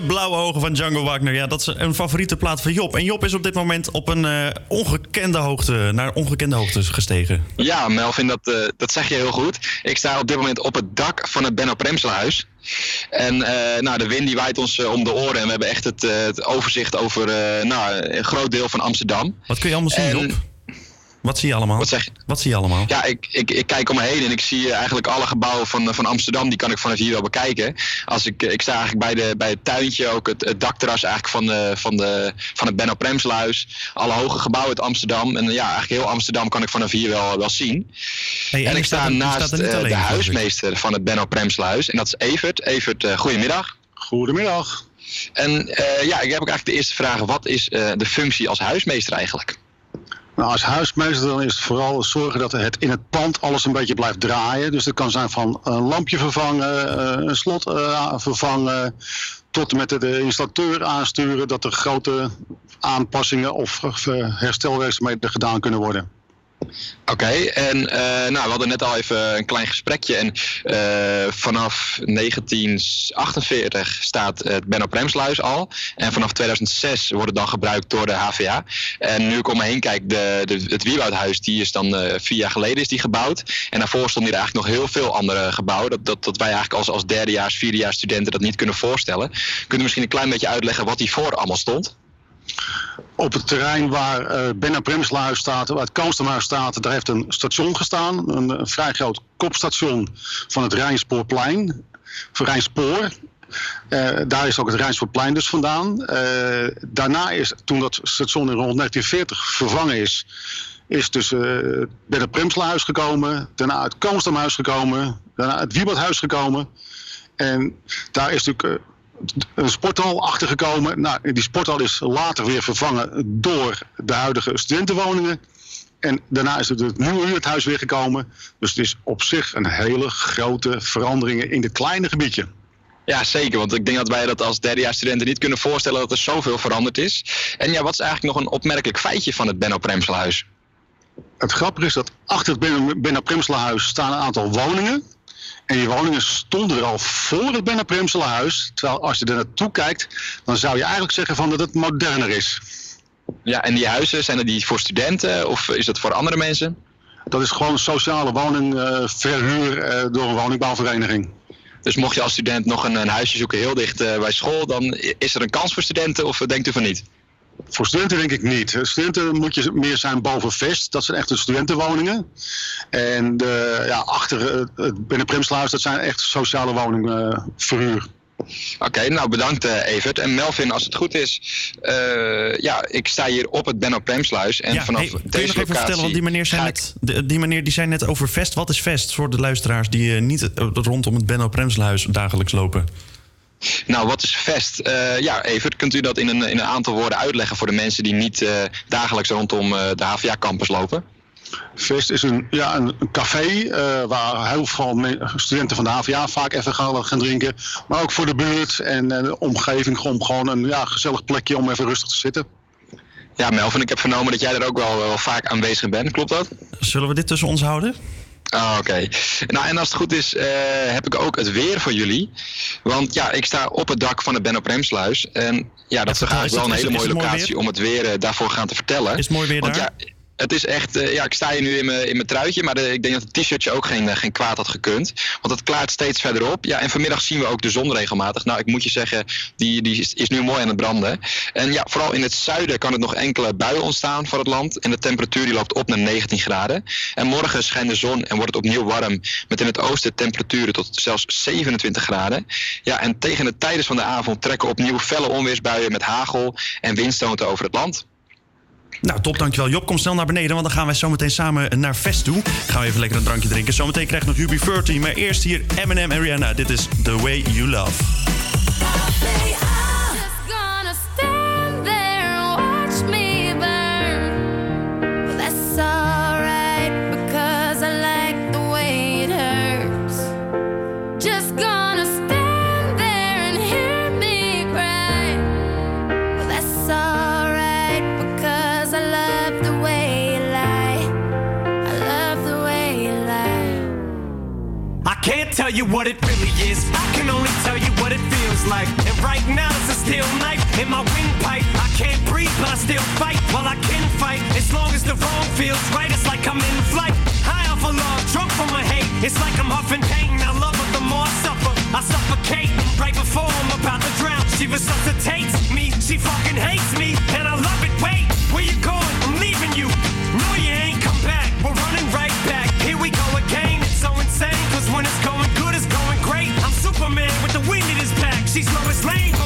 Speaker 7: Blauwe ogen van Django Wagner. Ja, dat is een favoriete plaat van Job. En Job is op dit moment op een eh, ongekende hoogte, naar ongekende hoogte gestegen.
Speaker 38: Ja, Melvin, dat, eh, dat zeg je heel goed. Ik sta op dit moment op het dak van het Benno Premselhuis. En eh, nou, de wind die waait ons om de oren en we hebben echt het, het overzicht over nou, een groot deel van Amsterdam.
Speaker 7: Wat kun je allemaal zien,
Speaker 38: En-
Speaker 7: Job? Wat zie je allemaal?
Speaker 38: Wat zeg je?
Speaker 7: Wat zie je allemaal?
Speaker 38: Ja, ik, ik, ik kijk om me heen en ik zie eh, eigenlijk alle gebouwen van, van Amsterdam, die kan ik vanaf hier wel bekijken. Als ik, ik sta eigenlijk bij, de, bij het tuintje, ook het, het dakterras eigenlijk van, de, van, de, van het Benno Premsluis. Alle hoge gebouwen uit Amsterdam. En ja, eigenlijk heel Amsterdam kan ik vanaf hier wel, wel zien.
Speaker 7: Hey, en
Speaker 38: ik sta
Speaker 7: er-
Speaker 38: naast
Speaker 7: er
Speaker 38: eh,
Speaker 7: alleen,
Speaker 38: de huismeester van het Benno Premsluis. En dat is Evert. Evert, eh, goedemiddag.
Speaker 39: Goedemiddag.
Speaker 38: En eh, ja, ik heb ook eigenlijk de eerste vraag. Wat is eh, de functie als huismeester eigenlijk?
Speaker 39: Nou, als huismeester dan is het vooral zorgen dat het in het pand alles een beetje blijft draaien. Dus dat kan zijn van een lampje vervangen, eh, een slot eh, vervangen, tot en met de installateur aansturen dat er grote aanpassingen of eh, herstelwerkzaamheden gedaan kunnen worden.
Speaker 38: Oké, en eh, nou, we hadden net al even een klein gesprekje. En eh, vanaf 1948 staat het Benno Premsluis al. En vanaf 2006 wordt het dan gebruikt door de HVA. En nu ik om me heen kijk, de, de, het Wieloudhuis, die is dan eh, vier jaar geleden is die gebouwd. En daarvoor stonden hier eigenlijk nog heel veel andere gebouwen. Dat, dat, dat wij eigenlijk als, als derdejaars, vierdejaars studenten dat niet kunnen voorstellen. Kunt u misschien een klein beetje uitleggen wat hiervoor allemaal stond?
Speaker 39: Op het terrein waar eh Benno Premsluis staat, waar het Koostemhuis staat, daar heeft een station gestaan. Een, vrij groot kopstation van het Rijnspoorplein. Of Rijnspoor. Eh, daar is ook het Rijnspoorplein dus vandaan. Eh, daarna is, toen dat station in rond 1940 vervangen is, is dus eh Benno Premsluis gekomen. Daarna het Koostemhuis gekomen. Daarna het Wiebadhuis gekomen. En daar is natuurlijk... een sporthal achtergekomen. Nou, die sporthal is later weer vervangen door de huidige studentenwoningen. En daarna is het het nieuwe huurhuis weer gekomen. Dus het is op zich een hele grote verandering in dit kleine gebiedje.
Speaker 38: Ja, zeker. Want ik denk dat wij dat als derdejaarsstudenten niet kunnen voorstellen dat er zoveel veranderd is. En ja, wat is eigenlijk nog een opmerkelijk feitje van het Benno Premselhuis?
Speaker 39: Het grappige is dat achter het Benno- Premselaarhuis staan een aantal woningen. En die woningen stonden er al voor het Benno Premselaarhuis. Terwijl als je er naartoe kijkt, dan zou je eigenlijk zeggen van dat het moderner is.
Speaker 38: Ja, en die huizen, zijn er die voor studenten of is dat voor andere mensen?
Speaker 39: Dat is gewoon sociale woningverhuur eh, door een woningbouwvereniging.
Speaker 38: Dus mocht je als student nog een, een huisje zoeken heel dicht eh, bij school, dan is er een kans voor studenten of denkt u van niet?
Speaker 39: Voor studenten denk ik niet. Studenten moet je meer zijn boven Vest. Dat zijn echt de studentenwoningen. En de, ja, achter eh, het binnen Primsluis, dat zijn echt sociale woningen eh, verhuur.
Speaker 38: Oké, nou bedankt eh, Evert. En Melvin, als het goed is, eh, ja, ik sta hier op het Benno Premsluis. En
Speaker 7: ja,
Speaker 38: vanaf
Speaker 7: hey, kun je
Speaker 38: deze
Speaker 7: nog even vertellen, want die meneer, zei net, de- die meneer die zei net over Vest. Wat is Vest voor de luisteraars die eh, niet eh, rondom het Benno Premsluis dagelijks lopen?
Speaker 38: Nou, wat is Vest? Eh, ja, Evert, kunt u dat in een, in een aantal woorden uitleggen voor de mensen die niet eh, dagelijks rondom eh, de HVA-campus lopen?
Speaker 39: Fest is een, ja, een, café eh, waar heel veel studenten van de HVA vaak even gaan, gaan drinken. Maar ook voor de buurt en de omgeving gewoon, gewoon een ja, gezellig plekje om even rustig te zitten.
Speaker 38: Ja, Melvin, ik heb vernomen dat jij er ook wel, wel vaak aanwezig bent. Klopt dat?
Speaker 7: Zullen we dit tussen ons houden?
Speaker 38: Ah, oké. Nou, en als het goed is, eh, heb ik ook het weer voor jullie. Want ja, ik sta op het dak van de Benno Premsluis. En ja, dat is eigenlijk wel een hele mooie
Speaker 7: mooi
Speaker 38: locatie om het weer eh, daarvoor gaan te vertellen.
Speaker 7: Is het mooi weer
Speaker 38: Want
Speaker 7: daar?
Speaker 38: ja, het is echt, eh, ja, ik sta hier nu in mijn, in mijn truitje, maar de- ik denk dat het t-shirtje ook geen, eh, geen kwaad had gekund. Want het klaart steeds verder op. Ja, en vanmiddag zien we ook de zon regelmatig. Nou, ik moet je zeggen, die, die is, is nu mooi aan het branden. En ja, vooral in het zuiden kan het nog enkele buien ontstaan voor het land. En de temperatuur die loopt op naar 19 graden. En morgen schijnt de zon en wordt het opnieuw warm. Met in het oosten temperaturen tot zelfs 27 graden. Ja, en tegen de tijdens van de avond trekken opnieuw felle onweersbuien met hagel en windstoten over het land.
Speaker 7: Nou, top, dankjewel. Job, kom snel naar beneden, want dan gaan wij zometeen samen naar Fest toe. Gaan we even lekker een drankje drinken. Zometeen krijgt nog UB40, maar eerst hier Eminem en Rihanna. Dit is The Way You Love.
Speaker 40: Tell you what it really is. I can only tell you what it feels like. And right now it's a steel knife in my windpipe. I can't breathe, but I still fight. Well, I can fight as long as the wrong feels right. It's like I'm in flight, high off of love, drunk from my hate. It's like I'm huffing pain. I love her the more I suffer. I suffocate right before I'm about to drown. She resuscitates me. She fucking hates me, and I love it. Wait, She's Lois Lane,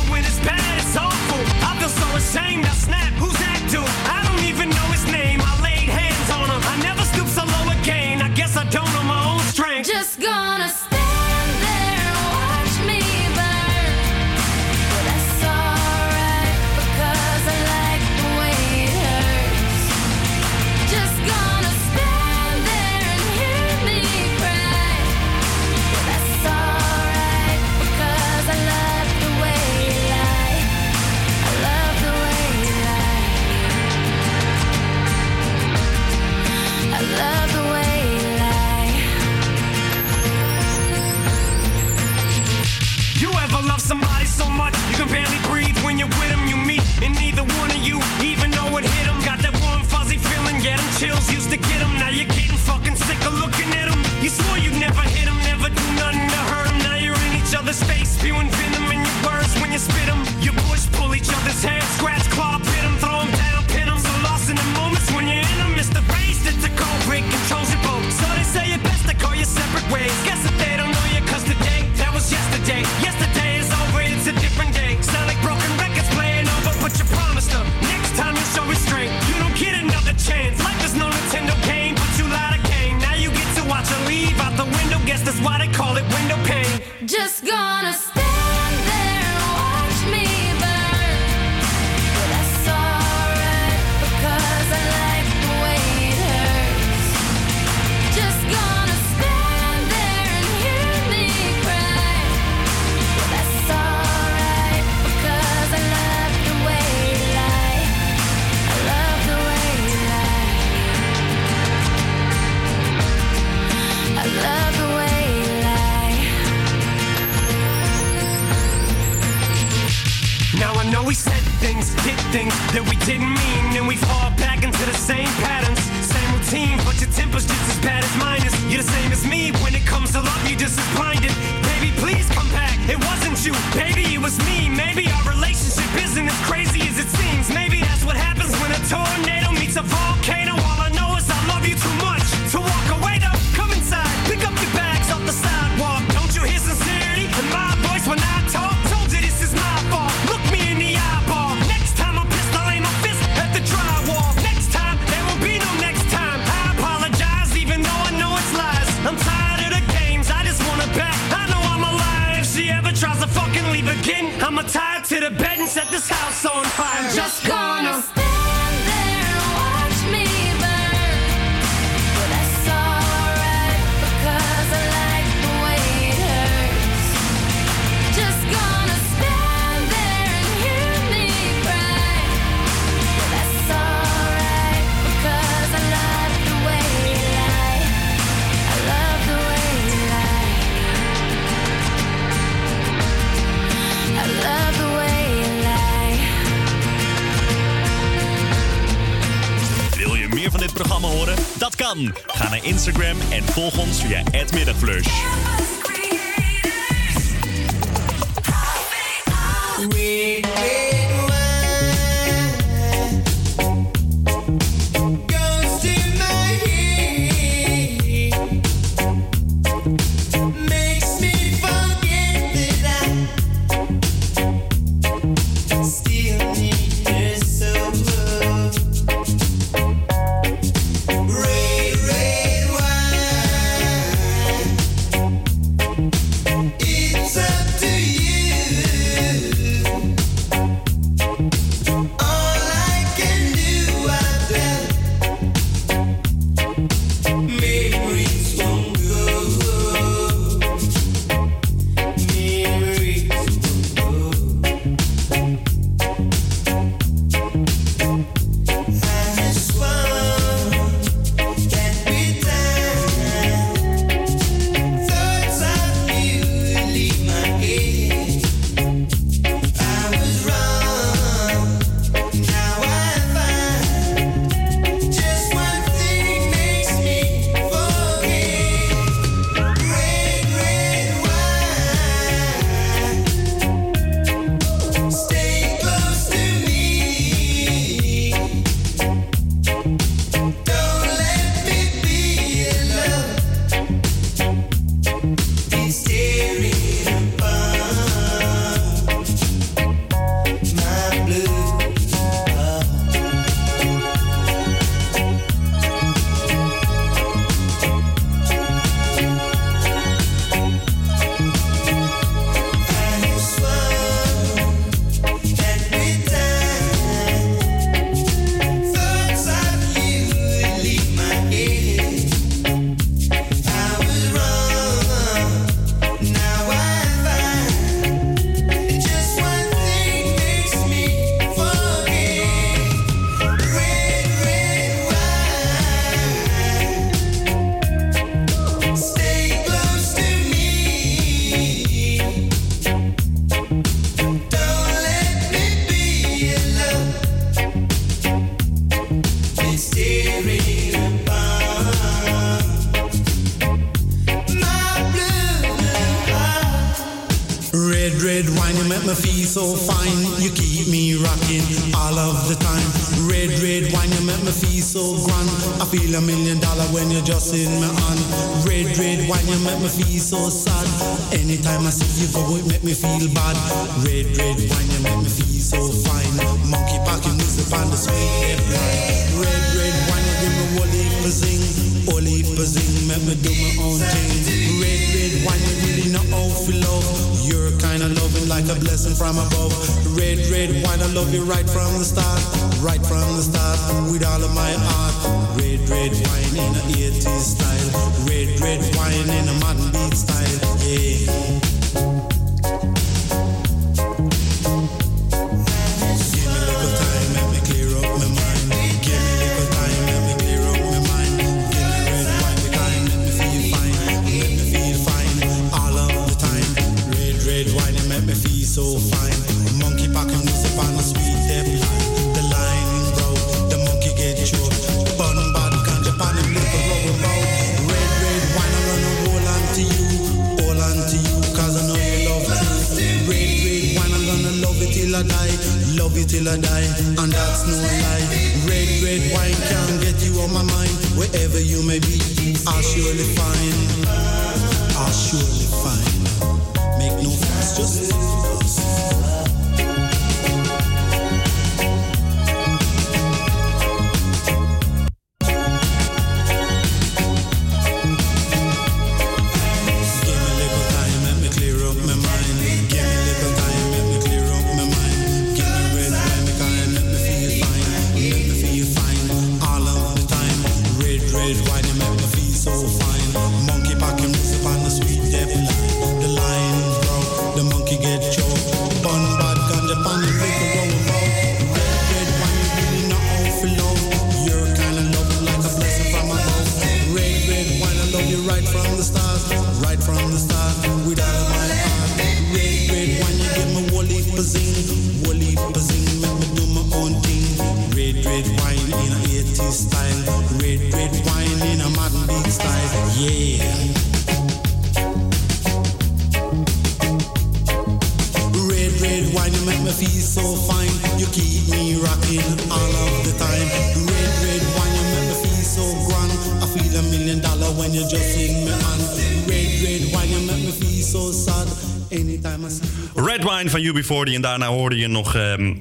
Speaker 41: Wine
Speaker 7: van UB40 en daarna hoorde je nog... ehm,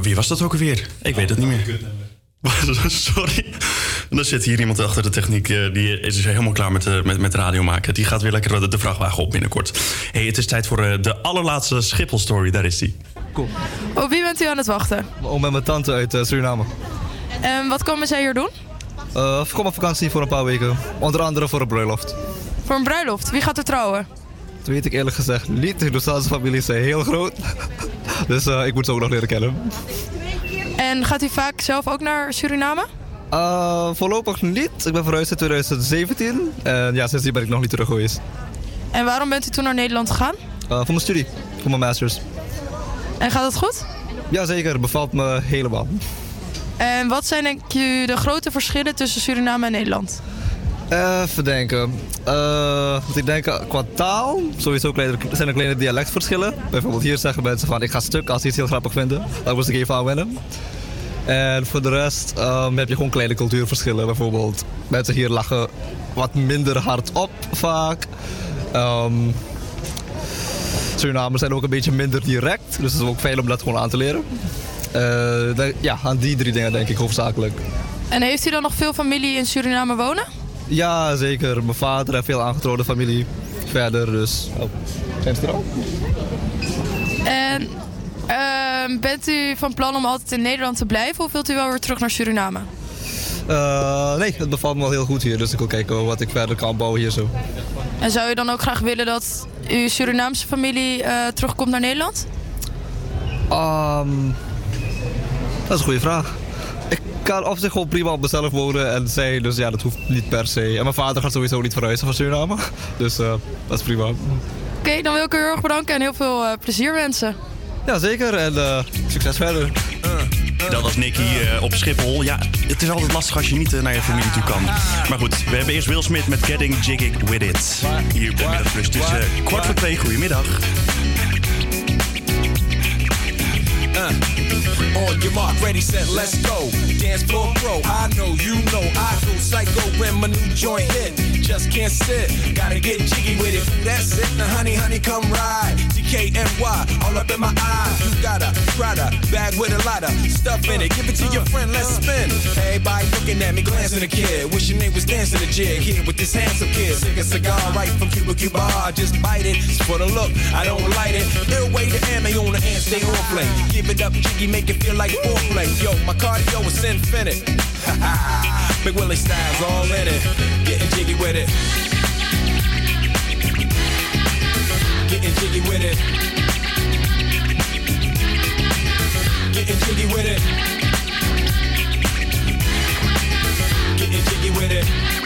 Speaker 7: wie was dat ook alweer? Ik weet het niet meer. Sorry. En dan zit hier iemand achter de techniek. eh, die is dus helemaal klaar met, eh, met, met radio maken. Die gaat weer lekker de, de vrachtwagen op binnenkort. hey, het is tijd voor eh, de allerlaatste Schiphol-story. Daar is die.
Speaker 42: Op wie bent u aan het wachten?
Speaker 43: Om met mijn tante uit eh, Suriname.
Speaker 42: En wat komen zij hier doen?
Speaker 43: Eh, ik kom op vakantie voor een paar weken. Onder andere voor een bruiloft.
Speaker 42: Voor een bruiloft. Wie gaat er trouwen?
Speaker 43: Dat weet ik eerlijk gezegd niet. De Doestaanse families zijn heel groot. dus eh, ik moet ze ook nog leren kennen.
Speaker 42: En gaat u vaak zelf ook naar Suriname?
Speaker 43: Eh, voorlopig niet. Ik ben verhuisd in 2017. En ja, sindsdien ben ik nog niet terug geweest.
Speaker 42: En waarom bent u toen naar Nederland gegaan?
Speaker 43: Eh, voor mijn studie. Voor mijn masters.
Speaker 42: En gaat het goed?
Speaker 43: Jazeker, bevalt me helemaal.
Speaker 42: En wat zijn denk je de grote verschillen tussen Suriname en Nederland?
Speaker 43: Even denken. Eh, ik denk, eh, qua taal, sowieso zijn er kleine dialectverschillen. Bijvoorbeeld hier zeggen mensen van ik ga stuk als ze iets heel grappig vinden. Daar moest ik even aan wennen. En voor de rest ehm, heb je gewoon kleine cultuurverschillen. Bijvoorbeeld mensen hier lachen wat minder hard op vaak. Ehm Surinamers zijn ook een beetje minder direct. Dus het is ook fijn om dat gewoon aan te leren. Eh, ja, aan die drie dingen denk ik hoofdzakelijk.
Speaker 42: En heeft u dan nog veel familie in Suriname wonen?
Speaker 43: Ja, zeker. Mijn vader heeft veel aangetrouwde familie verder, dus... Oh, zijn ze er al?
Speaker 42: En ehm, bent u van plan om altijd in Nederland te blijven of wilt u wel weer terug naar Suriname?
Speaker 43: Eh, nee, het bevalt me wel heel goed hier, dus ik wil kijken wat ik verder kan bouwen hier zo.
Speaker 42: En zou u dan ook graag willen dat uw Surinaamse familie eh, terugkomt naar Nederland?
Speaker 43: Ehm, dat is een goede vraag. Ik kan op zich gewoon prima op mezelf wonen en zij, dus ja, dat hoeft niet per se. En mijn vader gaat sowieso niet verhuizen van Suriname, dus eh, dat is prima.
Speaker 42: Oké, dan wil ik u heel erg bedanken en heel veel eh, plezier wensen.
Speaker 43: Ja, zeker en eh, succes verder.
Speaker 7: Dat was Nicky eh, op Schiphol. Ja, het is altijd lastig als je niet naar je familie toe kan. Maar goed, we hebben eerst Will Smith met Getting Jiggy With It. Hier bij Middagflus. Het is eh, kwart voor twee. Goedemiddag.
Speaker 24: On your mark, ready, set, let's go. Dance floor pro, I know, you know, I go psycho when my new joint hit. Just can't sit, gotta get jiggy with it. That's it, now honey, honey, come ride. DKNY, all up in my eye. You got a Prada bag with a lot of stuff in it. Give it to your friend, let's spin. Everybody looking at me, glancing a kid. Wishing they was dancing a jig here with this handsome kid. Sick a cigar right from Cuba Cuba. Just bite it. It's for the look, I don't light it. Ill way to ammo on the hand, stay on play. Give it up, jiggy, make it feel like foreplay. Yo, my cardio is infinite. Big Willie styles all in it. Getting jiggy with it. Getting jiggy with it. Getting jiggy with it. Getting jiggy with it.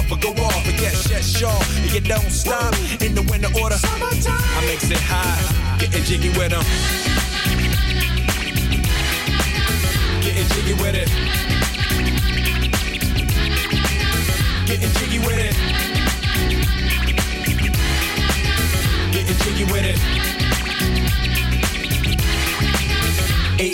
Speaker 24: or go off. And get shit shaw, and you don't stop. In the winter order, I makes it high. Getting jiggy with them. Getting jiggy with it. Getting jiggy with it. Getting jiggy with it.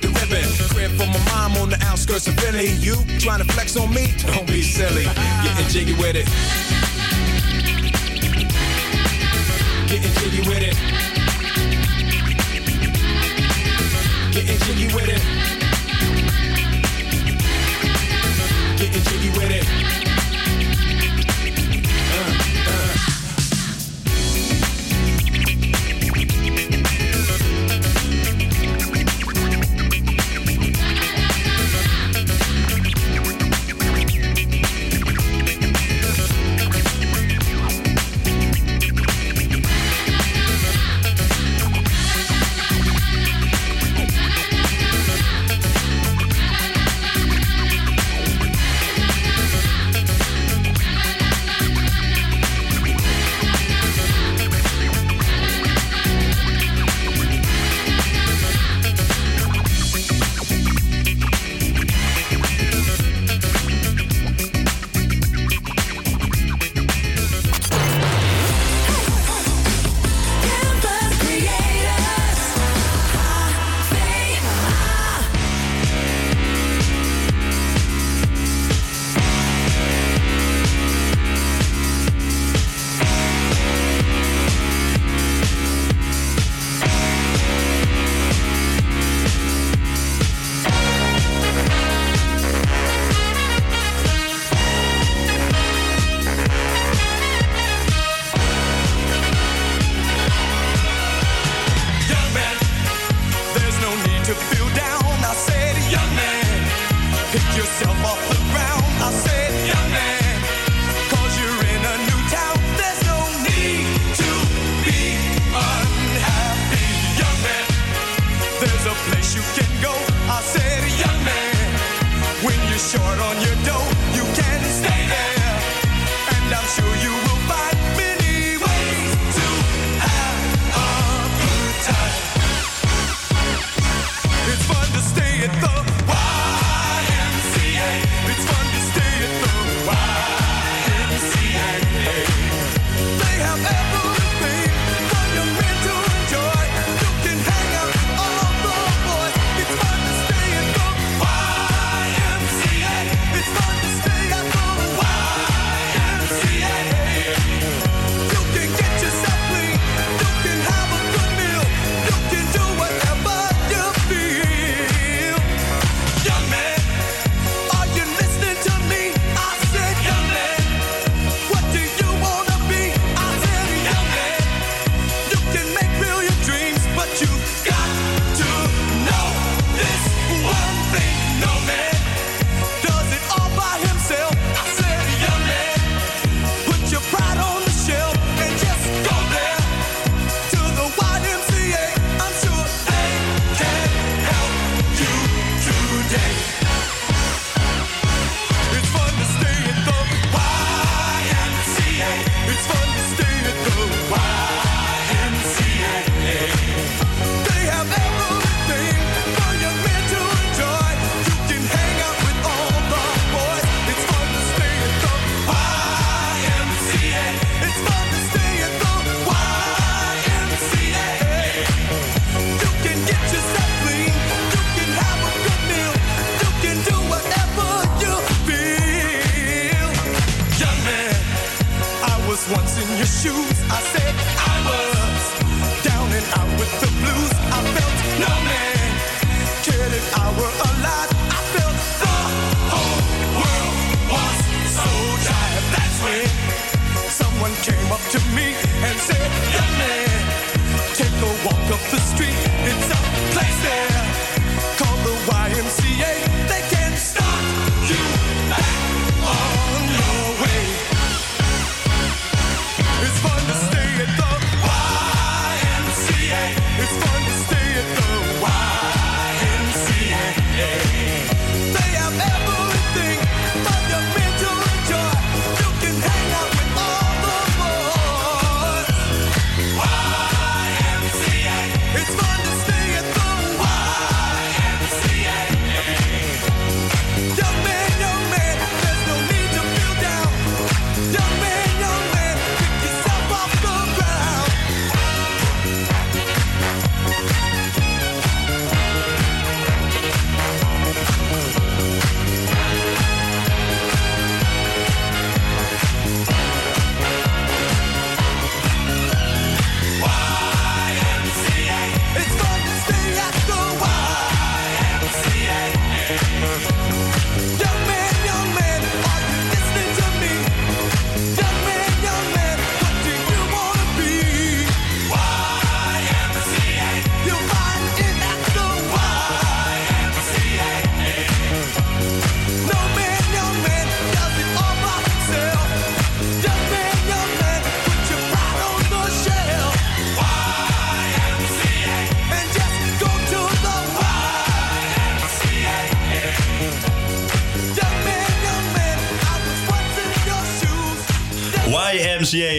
Speaker 10: with the ribbon. Crib for my mom on the outskirts of Philly. You trying to flex on me? Don't be silly. Getting jiggy with it. Getting jiggy with it. Getting jiggy with it. Getting jiggy with it.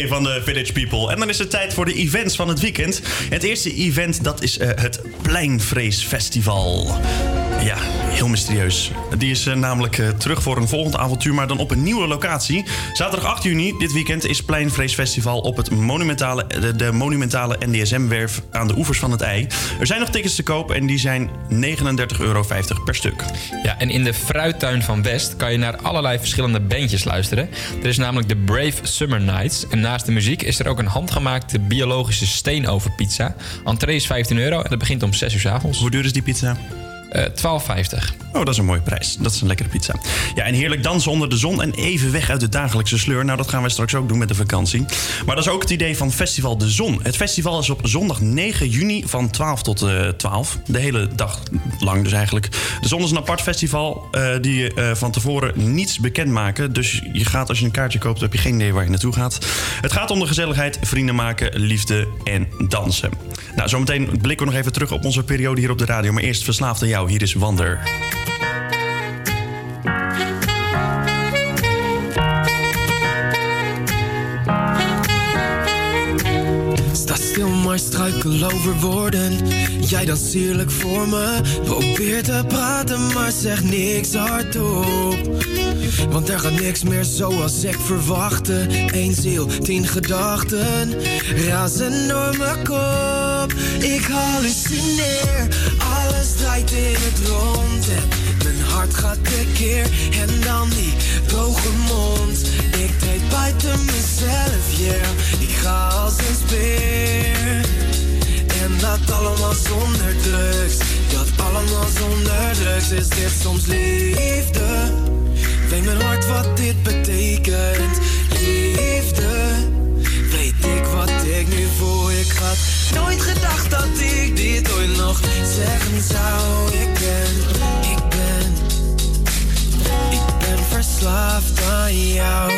Speaker 7: Van de Village People. En dan is het tijd voor de events van het weekend. Het eerste event dat is eh, het Pleinvrees Festival. Ja, heel mysterieus. Die is eh, namelijk eh, terug voor een volgend avontuur, maar dan op een nieuwe locatie. Zaterdag 8 juni, dit weekend, is Pleinvrees Festival op het monumentale, de, de monumentale NDSM-werf aan de oevers van het IJ. Er zijn nog tickets te koop en die zijn 39,50 euro per stuk.
Speaker 8: Ja, en in de fruittuin van West kan je naar allerlei verschillende bandjes luisteren. Er is namelijk de Brave Summer Nights. En naast de muziek is er ook een handgemaakte biologische steenovenpizza. Entree is 15 euro en dat begint om 6 uur 's avonds.
Speaker 7: Hoe duur is die pizza?
Speaker 8: Eh 12,50.
Speaker 7: Oh, dat is een mooie prijs. Dat is een lekkere pizza. Ja, en heerlijk dansen onder de zon en even weg uit de dagelijkse sleur. Nou, dat gaan wij straks ook doen met de vakantie. Maar dat is ook het idee van Festival de Zon. Het festival is op zondag 9 juni van 12 tot eh 12. De hele dag lang dus eigenlijk. De Zon is een apart festival eh, die je eh, van tevoren niets bekend maken. Dus je gaat als je een kaartje koopt, heb je geen idee waar je naartoe gaat. Het gaat om de gezelligheid, vrienden maken, liefde en dansen. Nou, zometeen blikken we nog even terug op onze periode hier op de radio. Maar eerst verslaafd aan jou. Hier is Wander.
Speaker 10: Maar struikel over woorden. Jij dan sierlijk voor me. Probeer te praten, maar zeg niks hardop. Want er gaat niks meer zoals ik verwachtte. Eén ziel, tien gedachten. Razen door mijn kop. Ik hallucineer. Alles draait in het rond. Hart gaat tekeer. En dan die droge mond. Ik treed buiten mezelf, yeah. Ik ga als een speer. En dat allemaal zonder drugs. Dat allemaal zonder drugs. Is dit soms liefde? Weet mijn hart wat dit betekent. Liefde. Weet ik wat ik nu voel. Ik had nooit gedacht dat ik dit ooit nog zeggen zou. Ik verslaafd aan jou.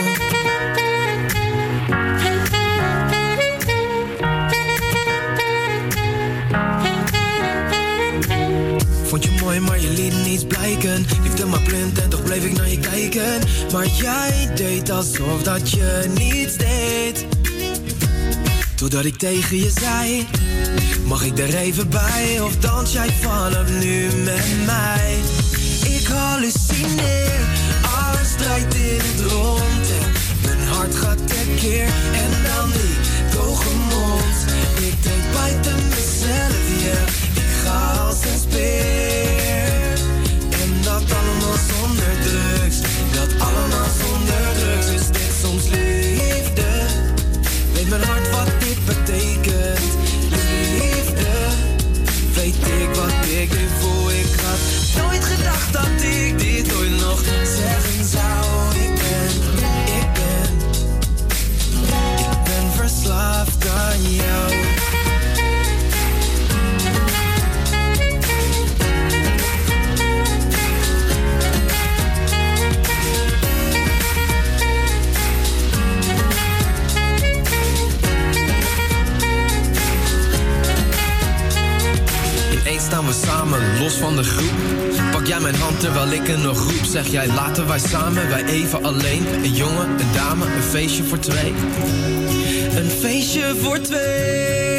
Speaker 10: Vond je mooi, maar je liet niets blijken. Liefde maar blind en toch bleef ik naar je kijken. Maar jij deed alsof dat je niets deed. Totdat ik tegen je zei: Mag ik er even bij? Of dans jij vanaf nu met mij? Ik hallucineer, in rond. En mijn hart gaat tekeer. En dan die droge mond. Ik denk buiten mezelf, yeah. Ik ga als een speer. En dat allemaal zonder drugs. Dat allemaal van de groep. Pak jij mijn hand terwijl ik er nog roep. Zeg jij laten wij samen, wij even alleen. Een jongen, een dame, een feestje voor twee. Een feestje voor twee.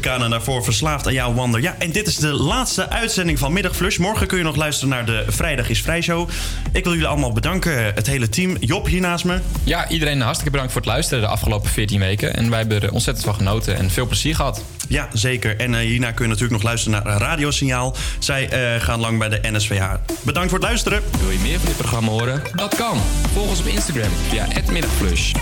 Speaker 7: Tropicana daarvoor Verslaafd aan jouw Wander. Ja, en dit is de laatste uitzending van Middagflush. Morgen kun je nog luisteren naar de Vrijdag is Vrij show. Ik wil jullie allemaal bedanken, het hele team. Job hier naast me.
Speaker 8: Ja, iedereen hartstieke bedankt voor het luisteren de afgelopen 14 weken. En wij hebben er ontzettend van genoten en veel plezier gehad.
Speaker 7: Ja, zeker. En eh, hierna kun je natuurlijk nog luisteren naar Radiosignaal. Zij eh, gaan lang bij de NSVH. Bedankt voor het luisteren.
Speaker 8: Wil je meer van dit programma horen? Dat kan. Volg ons op Instagram via @middagflush.